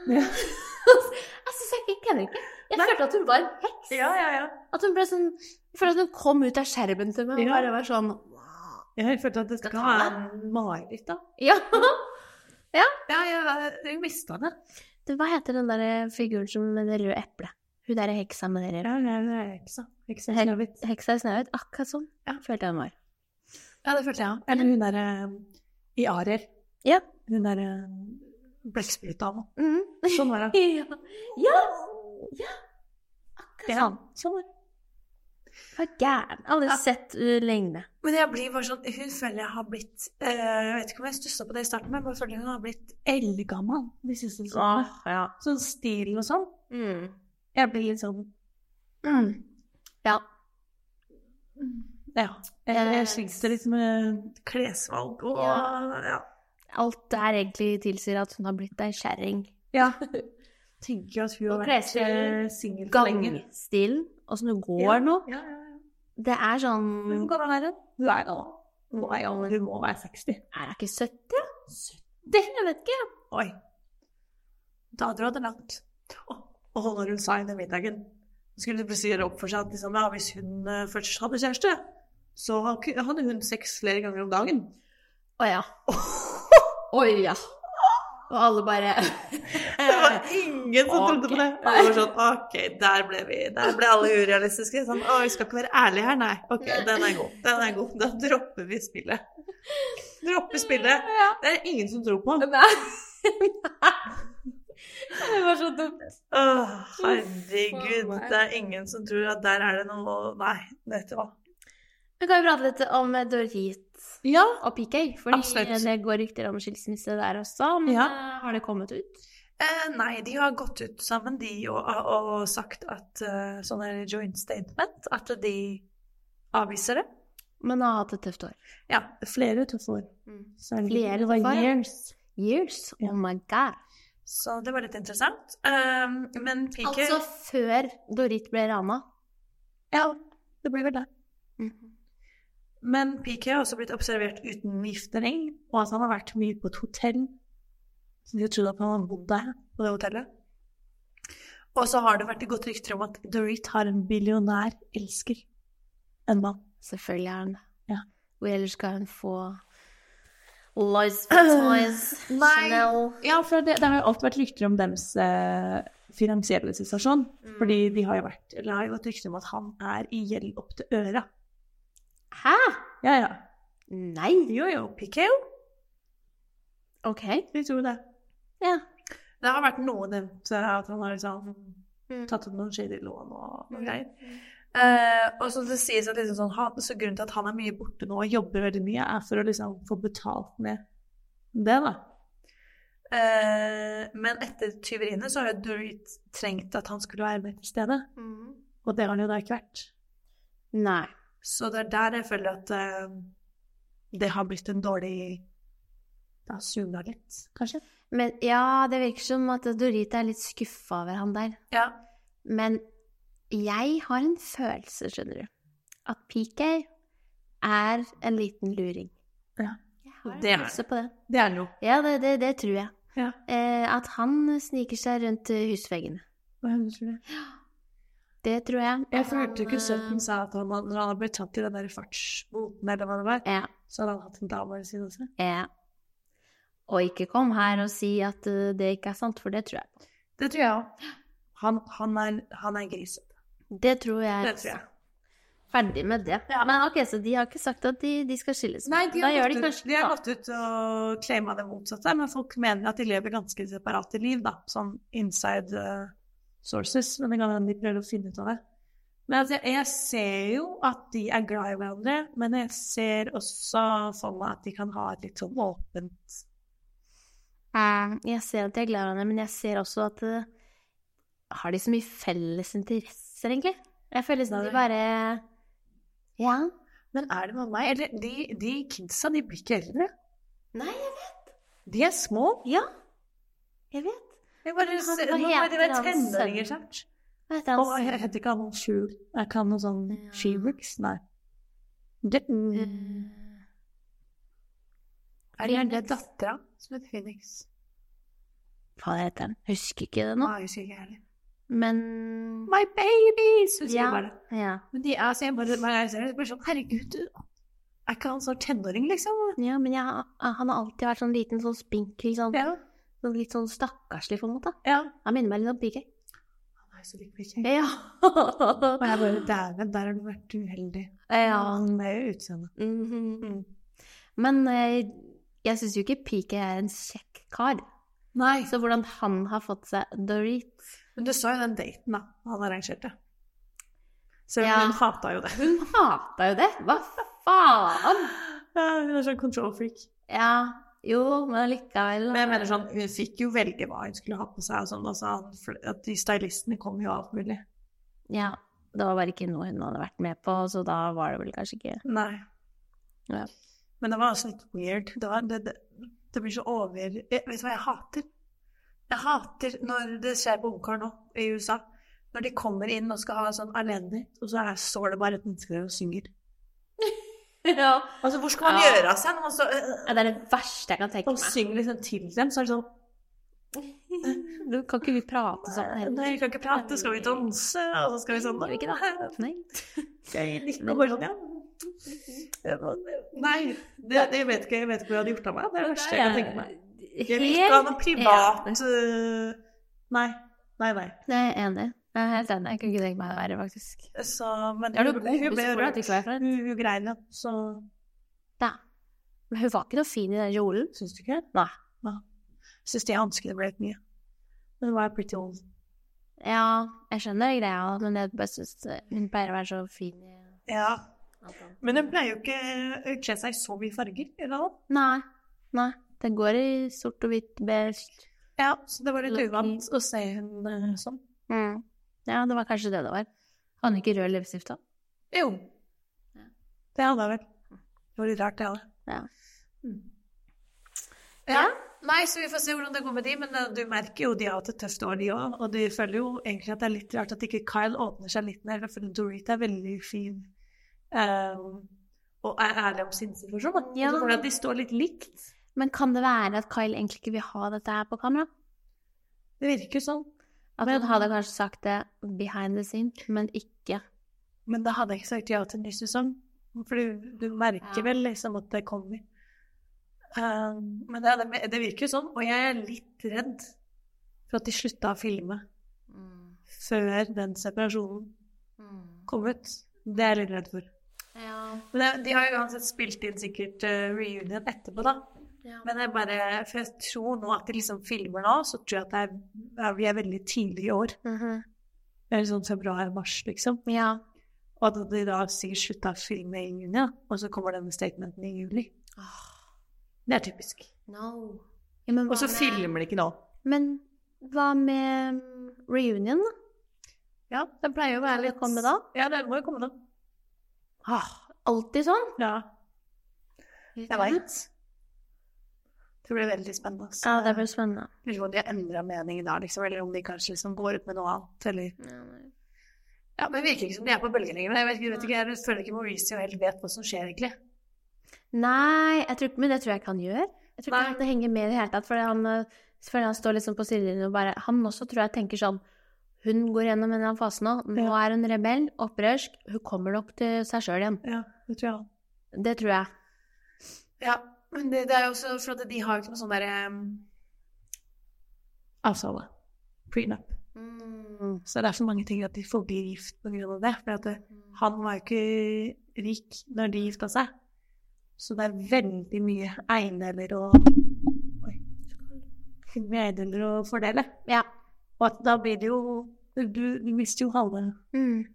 Ja. syns jeg ikke henne ikke. Jeg følte at hun var en heks. Ja, ja, ja. At hun ble sånn Jeg følte at hun kom ut av skjermen til meg og bare var sånn Jeg følte at det Skal være en mareritt, da. Ja. Ja, ja, jeg mista det. Du, hva heter den der figuren som med det røde eplet? Hun derre heksa med det røde Ja, det er heksa. Heksa i Snøhvit. Heksa i Snøhvit? Akkurat sånn Ja. følte jeg hun var. Ja, det følte jeg òg. Eller hun derre i arer. Ja. Hun derre blekkspruta nå. Mm. Sånn var det. ja. ja. Ja. Akkurat det, sånn. sånn var det. Var gæren. Aldri Ja. sett uh, lignende. Men jeg blir bare sånn Hun føler jeg har blitt uh, Jeg vet ikke om jeg stussa på det i starten, men jeg bare føler hun har blitt eldgammel de siste sesongene. ja. Sånn stil og sånn. Mm. Jeg blir litt sånn mm. Ja. Ja. Jeg, jeg er litt med klesvalg og Ja. ja. Alt der egentlig tilsier at hun har blitt ei kjerring. ja. Tenker at hun har vært eh, singel for lenge. Gangstilen, åssen hun går Ja. nå, Ja, ja, ja. det er sånn Hvor gammel er hun? Hun er nå Hun må være 60. Er hun ikke 70? 70? Jeg vet ikke. Oi. Da drar det langt. Og, og når hun sa i den middagen skulle det plutselig gjøre opp for seg at liksom, ja, hvis hun eh, først hadde kjæreste, så hadde hun sex flere ganger om dagen. Å ja. Oi ja. Og alle bare Det var ingen som trodde på det. Alle var sånn OK, der ble vi. Der ble alle urealistiske. Sånn, å, vi skal ikke være ærlige her, nei. OK, den er god. Den er god. Da dropper vi spillet. Dropper spillet. Det er ingen som tror på. Nei. Det var så dumt. Åh, herregud. Det er ingen som tror at der er det noe Nei, vet du hva. Vi kan jo prate litt om Dorit Ja. og PK, Absolutt. det går rykter om skilsmisse der også. Men Ja. eh, har det kommet ut? Eh, nei, de har gått ut sammen, de, og, og sagt at uh, sånne joint statement, at de avviser det. Men har hatt et tøft år. Ja, flere tøffe år. Mm. Flere det tøffe år, years. Years? Oh my god. Så det var litt interessant. Um, men PK Altså før Dorit ble rana. Ja, det blir vel det. Mhm. Men PK har også blitt observert uten giftering, og at han har vært mye på et hotell. Så de har trodd at han har bodd der, på det hotellet. Og så har det vært et godt rykte om at Dorit har en billionær elsker. En mann. Selvfølgelig er han det. Ja. Hvor ellers skal hun få Lois for Toys, Chanel Ja, for det, det har jo alltid vært rykter om deres eh, finansielle situasjon. Fordi de har jo vært, eller har jo gått rykter om at han er i gjeld opp til øra. Hæ? Ja, ja. Nei? Jo, jo. Jo. OK. Vi tror det. Ja. Det har vært noe nevnt at han har liksom Mm. tatt ut noen shady lån og noe greier. Uh, og så det sies at liksom sånn, han, så grunnen til at han er mye borte nå og jobber veldig mye, er for å liksom få betalt med det, da. Uh, men etter tyveriene så har jo Dorit trengt at han skulle være med til stede, og det har han jo da ikke vært. Nei. Så det er der jeg føler at uh, det har blitt en dårlig Det har sugna litt, kanskje. Men ja, det virker som at Dorita er litt skuffa over han der. Ja. Men jeg har en følelse, skjønner du, at PK er en liten luring. Ja. Det er følelse på det. Det er noe. Ja, det, det, det tror jeg. Ja. Eh, at han sniker seg rundt husveggene. Hva tror du? Det tror jeg. Jeg følte ikke sønnen sa at han, når han hadde blitt tatt i den der fartsboten, eller hva det var, Ja, så hadde han hatt en dame ved siden av seg. ja. Og ikke kom her og si at eh, det ikke er sant, for det tror jeg. Det tror jeg òg. Han, han, er, han er grisete. Det tror jeg. Det tror jeg. Ferdig med det. Men ok, så de har ikke sagt at de, de skal skilles? Nei, de har, gått de ut, de har gått ut og claima det motsatte, men folk mener at de lever ganske separate liv, da. Sånn inside eh, sources. Men det kan hende de prøver å finne ut av det. Men altså, jeg, ser jo at de er glad i hverandre, men jeg ser også for meg at de kan ha et litt sånn åpent Mm, Jeg ser at de er glad i hverandre, men jeg ser også at eh, Har de så mye felles interesser, egentlig? Jeg føler som de bare Ja. Men er det med meg? Eller de, de kidsa, de blir ikke eldre. Nei, jeg vet. De er små. Ja. Jeg vet. Jeg bare Han- hva nå er det tenåringer snart. Hva heter han? Oh, jeg heter ikke han noe skjul. Jeg kan noe sånn Ja. Shebrooks? Nei. Det, Eh, er det gjerne dattera som heter Phoenix? Hva heter den? Husker ikke det nå. Nei, jeg husker ikke heller. Men My babies! Husker Ja. jeg bare. Ja. Men de er, så jeg bare, jeg ser det, så sånn Herregud, er ikke han så tenåring, liksom? ja men jeg, han har alltid vært sånn liten, sånn spinkel, sånn, Ja. Litt sånn stakkarslig, på en måte. ja. Han minner meg litt om PK. Han er så lik PK. Ja. Og jeg bare Dæven, der har du vært uheldig. ja. Med utseendet. -hmm. Mm. Men eh, jeg syns jo ikke PK er en kjekk kar. Nei. Så hvordan han har fått seg Dorit Men du så jo den daten, da. Han arrangerte. Så Ja. hun hata jo det. Hun hata jo det! Hva faen? Ja, hun er sånn control freak. Ja, jo, men likevel Men jeg mener sånn, hun fikk jo velge hva hun skulle ha på seg og sånn, og så han- for at de stylistene kom jo alt mulig. Ja. Det var bare ikke noe hun hadde vært med på, så da var det vel kanskje ikke Nei. Ja. Men det var også litt weird. Det, var, det, det, det blir så over... Jeg, vet du hva jeg hater? Jeg hater når det skjer på ungkar nå i USA. Når de kommer inn og skal ha sånn alene, og så står det bare et menneske der og synger. Ja. Altså, hvor skal man Ja. gjøre av seg når man så uh, ja, Det er det verste jeg kan tenke og meg. synger liksom til dem? Så er det sånn Du kan ikke vi prate sånn heller? Nei, vi kan ikke prate, skal vi danse? Og så skal vi sånn Nei. vi ikke det? Nei. Jeg liker bare sånn, ja. Nei, det, det jeg vet ikke, jeg vet ikke hva jeg hadde gjort av meg. Det er det verste jeg kan tenke meg. Jeg vil ikke ha noe privat øh, Nei. Nei, nei. Det er jeg enig i. Jeg er helt enig. Jeg kunne ikke tenkt meg det verre, faktisk. Så, men ja, hun, hun ble rørt. Hun, hun grein, ja. Så Ja. Men hun var ikke noe fin i den kjolen. syns du ikke? Nei. Syns de hanskene ble litt mye. Men Hun var pretty old. Ja, jeg skjønner greia, men jeg bare syns hun pleier å være så fin i Ja. Men hun pleier jo ikke å kle seg i så mye farger. Eller noe. Nei. Nei. Det går i sort og hvitt, beige. Ja, så det var litt uvant å se eh, sånn. Mm. Ja, det var kanskje det det var. Hadde hun ikke rød leppestift da? Jo. Ja. Det hadde jeg vel. Det var litt rart, det òg. Ja. Ja. Nei, så vi får se hvordan det går med de, men eh, du merker jo de har hatt et tøft år, de òg. Og de føler jo egentlig at det er litt rart at ikke Kyle åpner seg litt mer, for Dorita er veldig fin um, og er ærlig om sin situasjon. Ja. Så hvordan de står litt likt. Men kan det være at Kyle egentlig ikke vil ha dette her på kamera? Det virker sånn. At hun hadde kanskje sagt det behind the scene, men ikke Men da hadde jeg ikke sagt ja til en ny sesong. For du, du merker Ja. vel liksom at det kommer. Uh, men det, det, det virker jo sånn. Og jeg er litt redd for at de slutta å filme før den separasjonen kom ut. Det er jeg litt redd for. Ja. Men det, de har jo uansett spilt inn sikkert eh, reunion etterpå, da. Ja. Men jeg bare For jeg tror nå at de liksom filmer nå, så tror jeg at det er, ja, vi er veldig tidlig i år. Mhm. Det er sånn februar-mars, liksom. ja. Og at de da sikkert slutta å filme i juni, ja. og så kommer denne statementen i juli. Det er typisk. No. Ja, men Og så med- filmer de ikke nå. Men hva med mm, reunion, da? Ja, den pleier jo å være litt komme da? Ja, den må jo komme da. Ah, alltid sånn? Ja, jeg veit. Det blir veldig spennende. Så, Ja, det blir spennende. Lurer på om de har endra mening da, liksom, eller om de kanskje liksom går ut med noe annet, eller Ja, men det virker ikke som de er på bølgelengde. Jeg vet, ikke- jeg føler ikke Mauricio helt vet hva som skjer, egentlig. Nei, tror, men det tror jeg ikke han gjør. Jeg tror ikke Nei. det henger med i det hele tatt, For han, han står liksom på sidelinjen og bare Han også tror jeg tenker sånn Hun går gjennom en eller annen fase nå. Nå er hun rebell, opprørsk. Hun kommer nok til seg sjøl igjen. Ja, det tror jeg. Det tror jeg. Ja, men det, det er jo også for at de har jo ikke noe sånn derre um, avtale. Prenup. Mm. Så det er så mange ting at de forblir gift på grunn av det. For det, han var jo ikke rik når de gifta seg. Så det er veldig mye eiendeler og Oi. Mye eiendeler å fordele. Ja. Og at da blir det jo Du, du mister jo halve, Mm.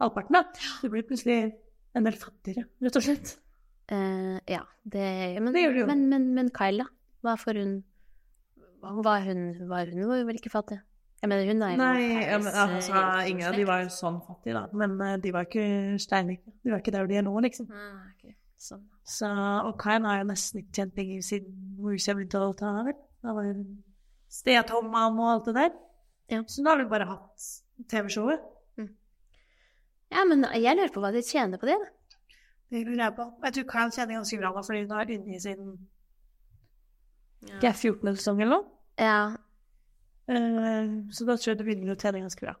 halvparten, da. Du blir plutselig en del fattigere, rett og slett. Eh, ja, det men, Det gjør det jo. Men, men, men Kyle, da? Hva får hun Var hun Var hun var jo vel ikke fattig? Jeg mener, hun er jo Nei, men, altså, eh, ingen av de var jo sånn fattige, da. Men eh, de var ikke steinrike. De var ikke der de er nå, liksom. Ah, ok. Sånn. Så, og Kyle har jo nesten ikke tjent penger siden Moose begynte å ta. Da var hun stay-at-home-mom og alt det der. Ja. Så nå har vi bare hatt TV-showet. Ja, men jeg lurer på hva de tjener på det. da. Det lurer jeg på. Jeg tror Kyle tjener ganske bra nå, fordi hun har vært inne i sin Ja. Det er 14. sesong eller noe. Ja. Uh, så da tror jeg det begynner å tjene ganske bra.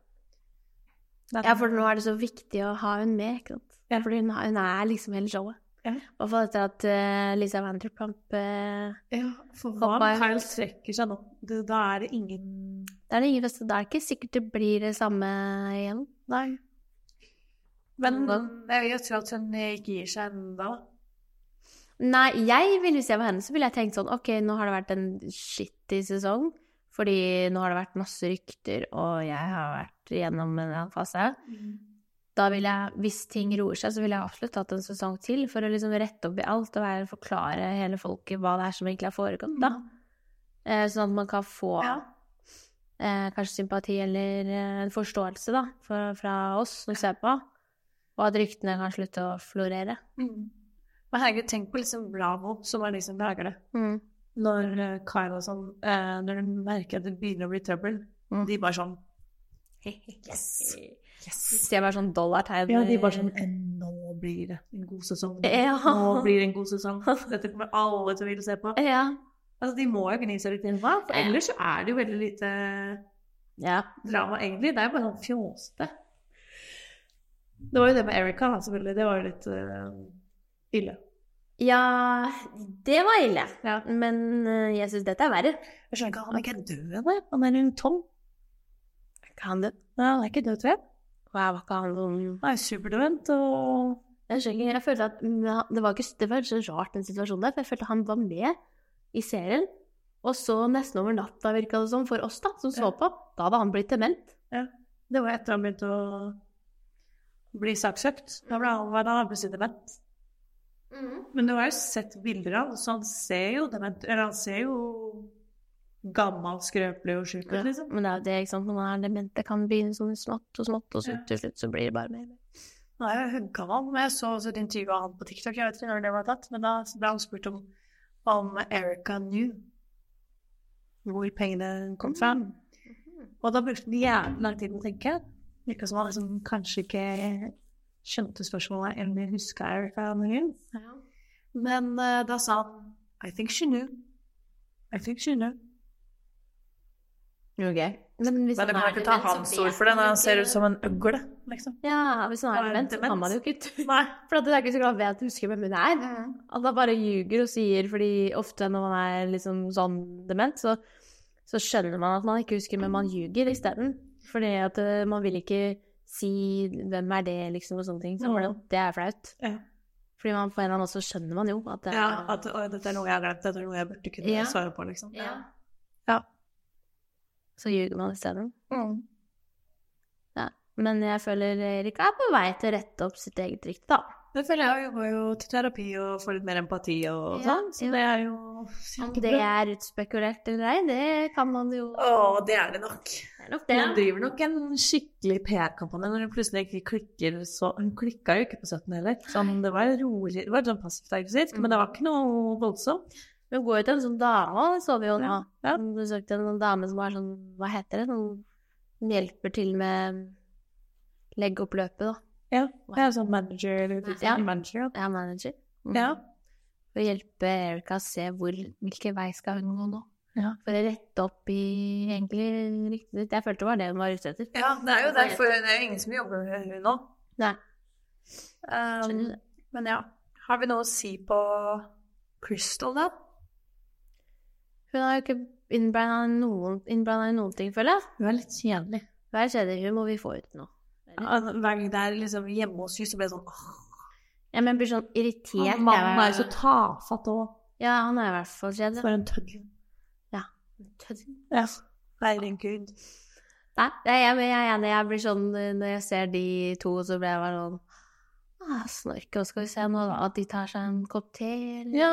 Ja, for nå er det så viktig å ha hun med, ikke sant. Ja. Fordi hun, hun er liksom hele showet. Ja. Hvert fall etter at uh, Lisa Vanderpump uh, Ja, for hva om Kyle trekker seg nå? Det, da er det ingen Da er det ingen fest, da er det ikke sikkert det blir det samme igjen. Nei. Men jeg vil jo tro at hun ikke gir seg ennå. Nei, jeg ville jeg var henne, så ville jeg tenkt sånn Ok, nå har det vært en skittig sesong. Fordi nå har det vært masse rykter, og jeg har vært gjennom en fase. Da vil jeg, hvis ting roer seg, så ville jeg absolutt tatt en sesong til for å liksom rette opp i alt og være, forklare hele folket hva det er som egentlig har foregått, da. Eh, sånn at man kan få Ja. eh, kanskje sympati eller eh, en forståelse, da, for, fra oss som ser på. Og at ryktene kan slutte å florere. Mm. Men herregud, tenk på liksom Bravo, som er de som lager det. Mm. Når eh, Kyle og sånn eh, Når de merker at det begynner å bli trøbbel, Mm. de bare sånn Yes. yes. er bare sånn dollartegn. Ja, de bare sånn «Eh, Nå blir det en god sesong. Ja. Nå blir det en god sesong. Dette kommer alle til å ville se på. Ja. Altså, De må jo gni seg litt inn, hva? For ellers så er det jo veldig lite ja. drama, egentlig. Det er jo bare sånn fjåsete. Det var jo det med Erika, selvfølgelig. Det var jo litt uh, ille. Ja, det var ille. Ja. Men uh, jeg syns dette er verre. Jeg skjønner ikke, han er ikke død, ennå? Han er en tom. Er ikke han død? Nei, han er ikke død, tror jeg. Wow, hva kan han er jo superdement, og Jeg skjønner ikke. Jeg følte at mm, det var ikke det var så rart, den situasjonen der. For jeg følte han var med i serien. Og så nesten over natta, virka det som, for oss da, som så på, da hadde han blitt dement. Ja. Det var etter han begynte å bli saksøkt. Da ble han, plutselig dement. Men du har jo sett bilder av så han ser jo dement Eller han ser jo gammel, skrøpelig og sjuk ut, Ja. liksom. Men det er jo det, ikke sant, når man er dement, det kan begynne sånn smått og smått, og så Ja. til slutt så blir det bare mer. Nå er jeg gammel, men jeg så også et intervju av han på TikTok. Jeg vet ikke når det var tatt, men da ble han spurt om, om Erica knew hvor pengene kom fra. Og da brukte han jævlig lang tid på å tenke. Virka som han liksom kanskje ikke skjønte spørsmålet eller huska Erica Ja. Men uh, da sa han I think she knew. I think she knew. Ok. Men Men det kan ikke ta hans ord for det når han ser ut som en øgle, liksom. Ja, hvis han er dement, så kan man jo ikke Nei. For at det er ikke så glad ved at du husker hvem hun er. At han bare ljuger og sier Fordi ofte når man er liksom sånn dement, så, så skjønner man at man ikke husker, men man ljuger isteden. Fordi at eh, man vil ikke si 'hvem er det', liksom, og sånne ting. Så Mm. det er flaut. Ja. Fordi man på en eller annen så skjønner man jo at det er Ja, at 'Å, dette er noe jeg har glemt, dette er noe jeg burde kunne Ja. svare på, liksom. Ja. Ja. Så ljuger man isteden. Mm. Ja. Men jeg føler Erik er på vei til å rette opp sitt eget rykte, da. Det føler jeg jo går jo til terapi og får litt mer empati og sånn, så det er jo Om det er utspekulert eller ei, det kan man jo Å, det er det nok. Hun driver nok en skikkelig PR-kampanje når hun plutselig ikke klikker så Hun klikka jo ikke på 17 heller. Sånn, det var rolig, det var sånn passivt aggressivt, men det var ikke noe voldsomt. Hun går jo til en sånn dame, det så vi jo nå. Ja, ja. Hun besøkte en dame som var sånn, hva heter det, sånn, Hun hjelper til med leggoppløpet, da. Ja, det er sånn manager eller Ja. manager. Er manager. Mm. Ja. For å hjelpe Erika å se hvor, hvilken vei skal hun gå nå. Ja. For å rette opp i egentlig riktig ditt. Jeg følte det var det hun var ute etter. ja, det er jo derfor det er jo ingen som jobber med hun nå. Nei. Um, men ja, har vi noe å si på Crystal, da? Hun har jo ikke innblanda noen, innblandet i noen ting, føler jeg. Hun er litt kjedelig. Hva er kjedelig? Hun må vi få ut nå. Altså, Hver gang det er liksom hjemme hos henne, så blir det sånn åh, Ja, men jeg blir sånn irritert. han Mannen er jo så tafatt òg. Ja, han er i hvert fall kjedelig. For en tøddel. Tødden. Ja. Herregud. Nei, jeg, jeg, jeg er enig. Jeg blir sånn eh, når jeg ser de to, så blir jeg bare sånn ah, Snorke, og skal vi se nå, da? At de tar seg en kopp te, eller Ja.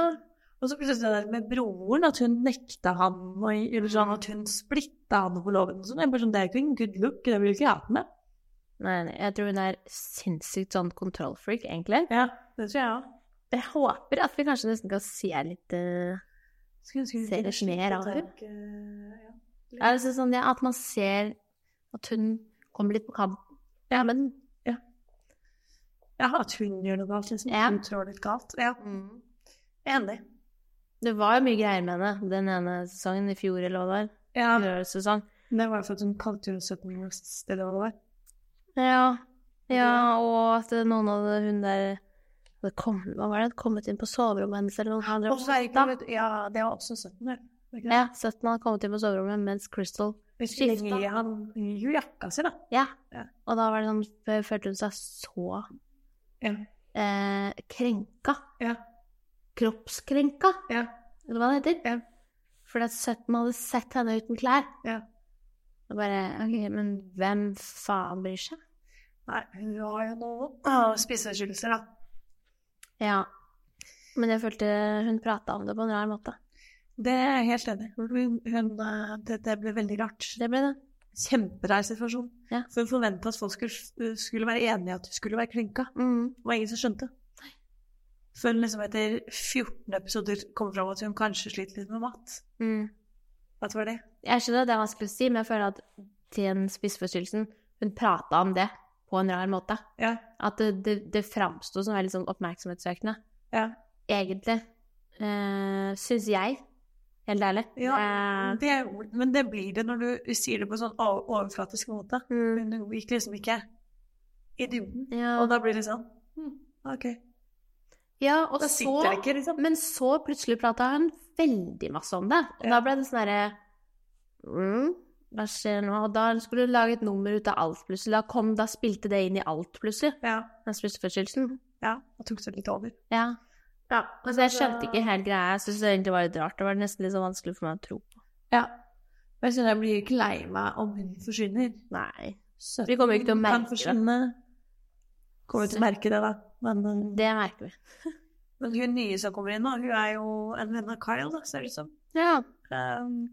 Og så plutselig det der med broren, at hun nekta han, og, sånn at hun splitta han på loven og sånn. Jeg bare sånn, Det er jo ikke en good look, det vil ikke jeg ha med. Nei, nei, jeg tror hun er sinnssykt sånn kontrollfreak, egentlig. Ja, det tror jeg òg. Jeg håper at vi kanskje nesten kan se litt uh, Ser Ser litt mer av henne. Ja. altså sånn, ja, At man ser at hun kommer litt på kamp. Ja, men ja, at hun gjør noe galt, liksom. Ja. Hun trår litt galt. Ja, enig. Det var jo mye greier med henne den ene sesongen i fjor, eller hva det var. Ja, det var for at hun kalte henne 17 år stedet hva det var. Ja. ja, og at noen av hun der det kom, Hva var det? Kommet inn på soverommet hennes, eller noe. Han drev Og ja, det var også 17 år. Ja, 17 hadde kommet inn på soverommet mens Crystal skifta. han jo jakka si, da. Ja. Ja. Og da var det sånn, følte hun seg så Ja. eh, krenka. Ja. Kroppskrenka, Ja. eller hva det heter. Ja. Fordi at 17 hadde sett henne uten klær. Ja. Og bare OK, men hvem faen bryr seg? Nei, hun har jo noe ah, spiseforstyrrelser, da. Ja. Men jeg følte hun prata om det på en rar måte. Det er jeg helt enig i. Hun, eh, det, det ble veldig rart. Det ble det. Kjemperar situasjon. Ja. For hun forventa at folk skulle, skulle være enige i at hun skulle være klinka. Mm. Det var ingen som skjønte. Før hun liksom etter 14 episoder kom fram at hun kanskje sliter litt med mat. Mm. At det var det. Jeg skjønner at det er vanskelig å si, men jeg føler at til en spiseforstyrrelsen Hun prata om det på en rar måte. Ja. At det, det, det framsto som veldig sånn oppmerksomhetssøkende. Ja. Egentlig. Uh, Syns jeg. Helt ærlig. ja Eh, det, men det blir det når du sier det på en sånn overflatisk måte. mm, Hun gikk liksom ikke i dybden. ja. Og da blir det sånn hm, OK. ja, og Da så det ikke, liksom. Men så plutselig prata han veldig masse om det. Og Ja. da ble det sånn derre mm, Hva skjer nå? Og da skulle du lage et nummer ut av alt, plutselig. Da, kom, da spilte det inn i alt, plutselig. Ja. Den spiseforstyrrelsen. ja. Og tok seg litt over. Ja. Ja. Altså, jeg skjønte ikke helt greia. Jeg syntes det egentlig var litt rart. Det var nesten litt så vanskelig for meg å tro på. Ja. Men jeg kjenner jeg blir ikke lei meg om hun forsvinner. Nei. Vi kommer jo ikke til å merke kan det. Kommer til å merke det, da. Men, uh, Det merker vi. men hun nye som kommer inn nå, hun er jo en venn av Kyle, da, ser det ut som. Ja. Um,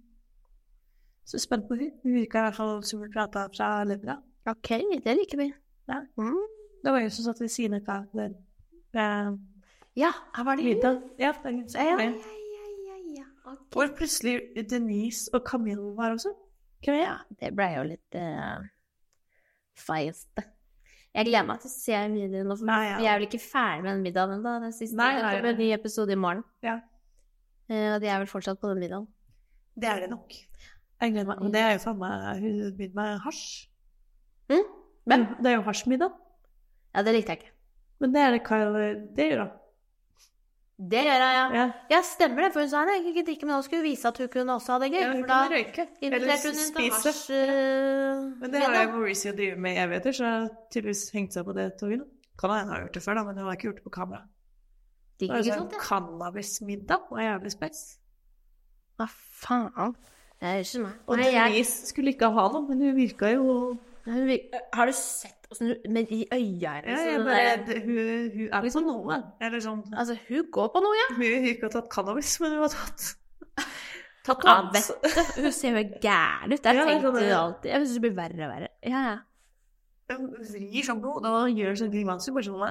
så spent på hun. Hun virka i hvert fall som hun prata fra levra. OK, det liker vi. Ja. Mm. Det var jo som satt ved siden av der. Ja, her var det hun Ja, kom ja, ja, ja, ja. okay. Hvor plutselig Denise og Camille var også. Ja, det ble jo litt uh, feist. Jeg gleder meg til å se videoen nå, for Nei, ja. vi er vel ikke ferdig med den middagen ennå. Den siste Nei, det nei, kommer en ny episode i morgen. Ja. Uh, og de er vel fortsatt på den middagen. Det er det nok. Jeg gleder meg. Men det er jo meg Hun begynte med hasj. Mm? Men det er jo hasjmiddag. Ja, det likte jeg ikke. Men det er det Kyle Det gjør hun. Det gjør jeg, ja. Ja. Ja, stemmer det, for hun sa nei, ikke drikke, men hun skulle vise at hun kunne også ha det gøy. Ja, hun for kunne røyke. Eller hun spise. hasj. ja. Men det har jo Mauricio drevet med i evigheter, så har tydeligvis hengt seg på det toget. Kan hende hun har gjort det før, da, men hun har ikke gjort det på kamera. Det er ikke sånn ja. Cannabismiddag var jævlig spes. Hva faen? Det er ikke meg. Og Nei, jeg, Denise skulle ikke ha noe, men hun virka jo hun, vir- har du sett åssen hun Med de øya liksom, ja, jeg bare, der- hun, hun er liksom noe. Eller sånn Altså, hun går på noe, ja. Hun har ikke tatt cannabis, men hun har tatt Tatt Ja, annet. vet du. Hun ser jo gæren ut. Jeg Ja, det tenkte sånn det- alltid Jeg syns det blir verre og verre. Ja, ja. Hun vrir sånn på hodet og gjør sånn grimaser. Bare sånn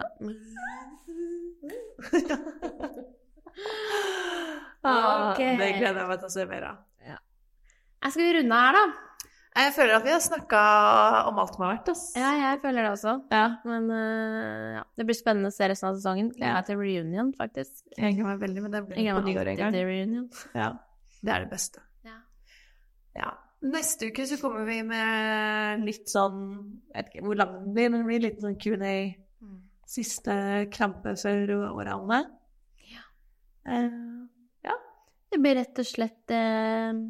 ah, Ok. Det gleder jeg meg til å se mer av. Jeg skal vi runde her, da? Jeg føler at vi har snakka om alt som har vært. Ass. Ja, jeg føler det også. Ja. Men uh, ja, det blir spennende å se resten av sesongen. Gleder meg til reunion, faktisk. Jeg gleder meg veldig, men det blir på nyåret en gang. til reunion. Ja. Det er det beste. Ja. Ja. Neste uke så kommer vi med litt sånn Jeg vet ikke hvor lang den blir, men det blir litt sånn Q&A. Siste krampe før årene. Ja. Ja. Det blir rett og slett øh,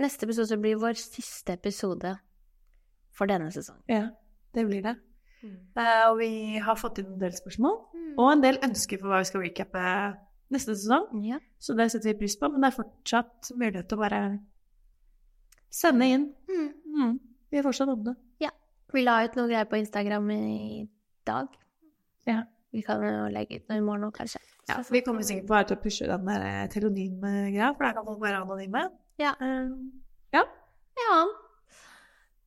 Neste episode blir vår siste episode for denne sesongen. ja, det blir det. Mm. Uh, og vi har fått inn en del spørsmål, og en del ønsker for hva vi skal recappe neste sesong. Ja. Så det setter vi pris på, men det er fortsatt mulighet til å bare sende inn. Mm. Mm. Vi er fortsatt åpne. Ja. Vi la ut noe greier på Instagram i dag. Ja. Vi kan jo legge ut noe i morgen òg, kanskje. Ja, vi kommer sikkert bare til å pushe den der eh, telonym-greia, for der kan folk være anonyme. Ja. Eh, Ja.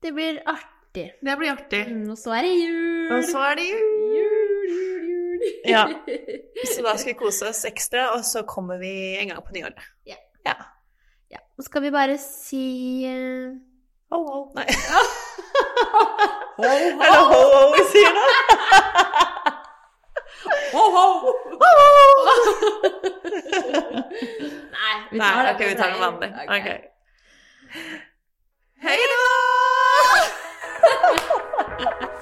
Det blir artig. det blir artig. Mm, og så er det jul! Og så er det jul! Jul, jul, jul. Ja. Så da skal vi kose oss ekstra, og så kommer vi en gang på nyåret. Ja. ja. ja. Og skal vi bare si eh, Ho, ho. Nei. Er det ho, ho vi sier nå? Ho, ho! Nei, vi tar, Nei, okay, vi tar noen andre. Okay. Okay. Hei da!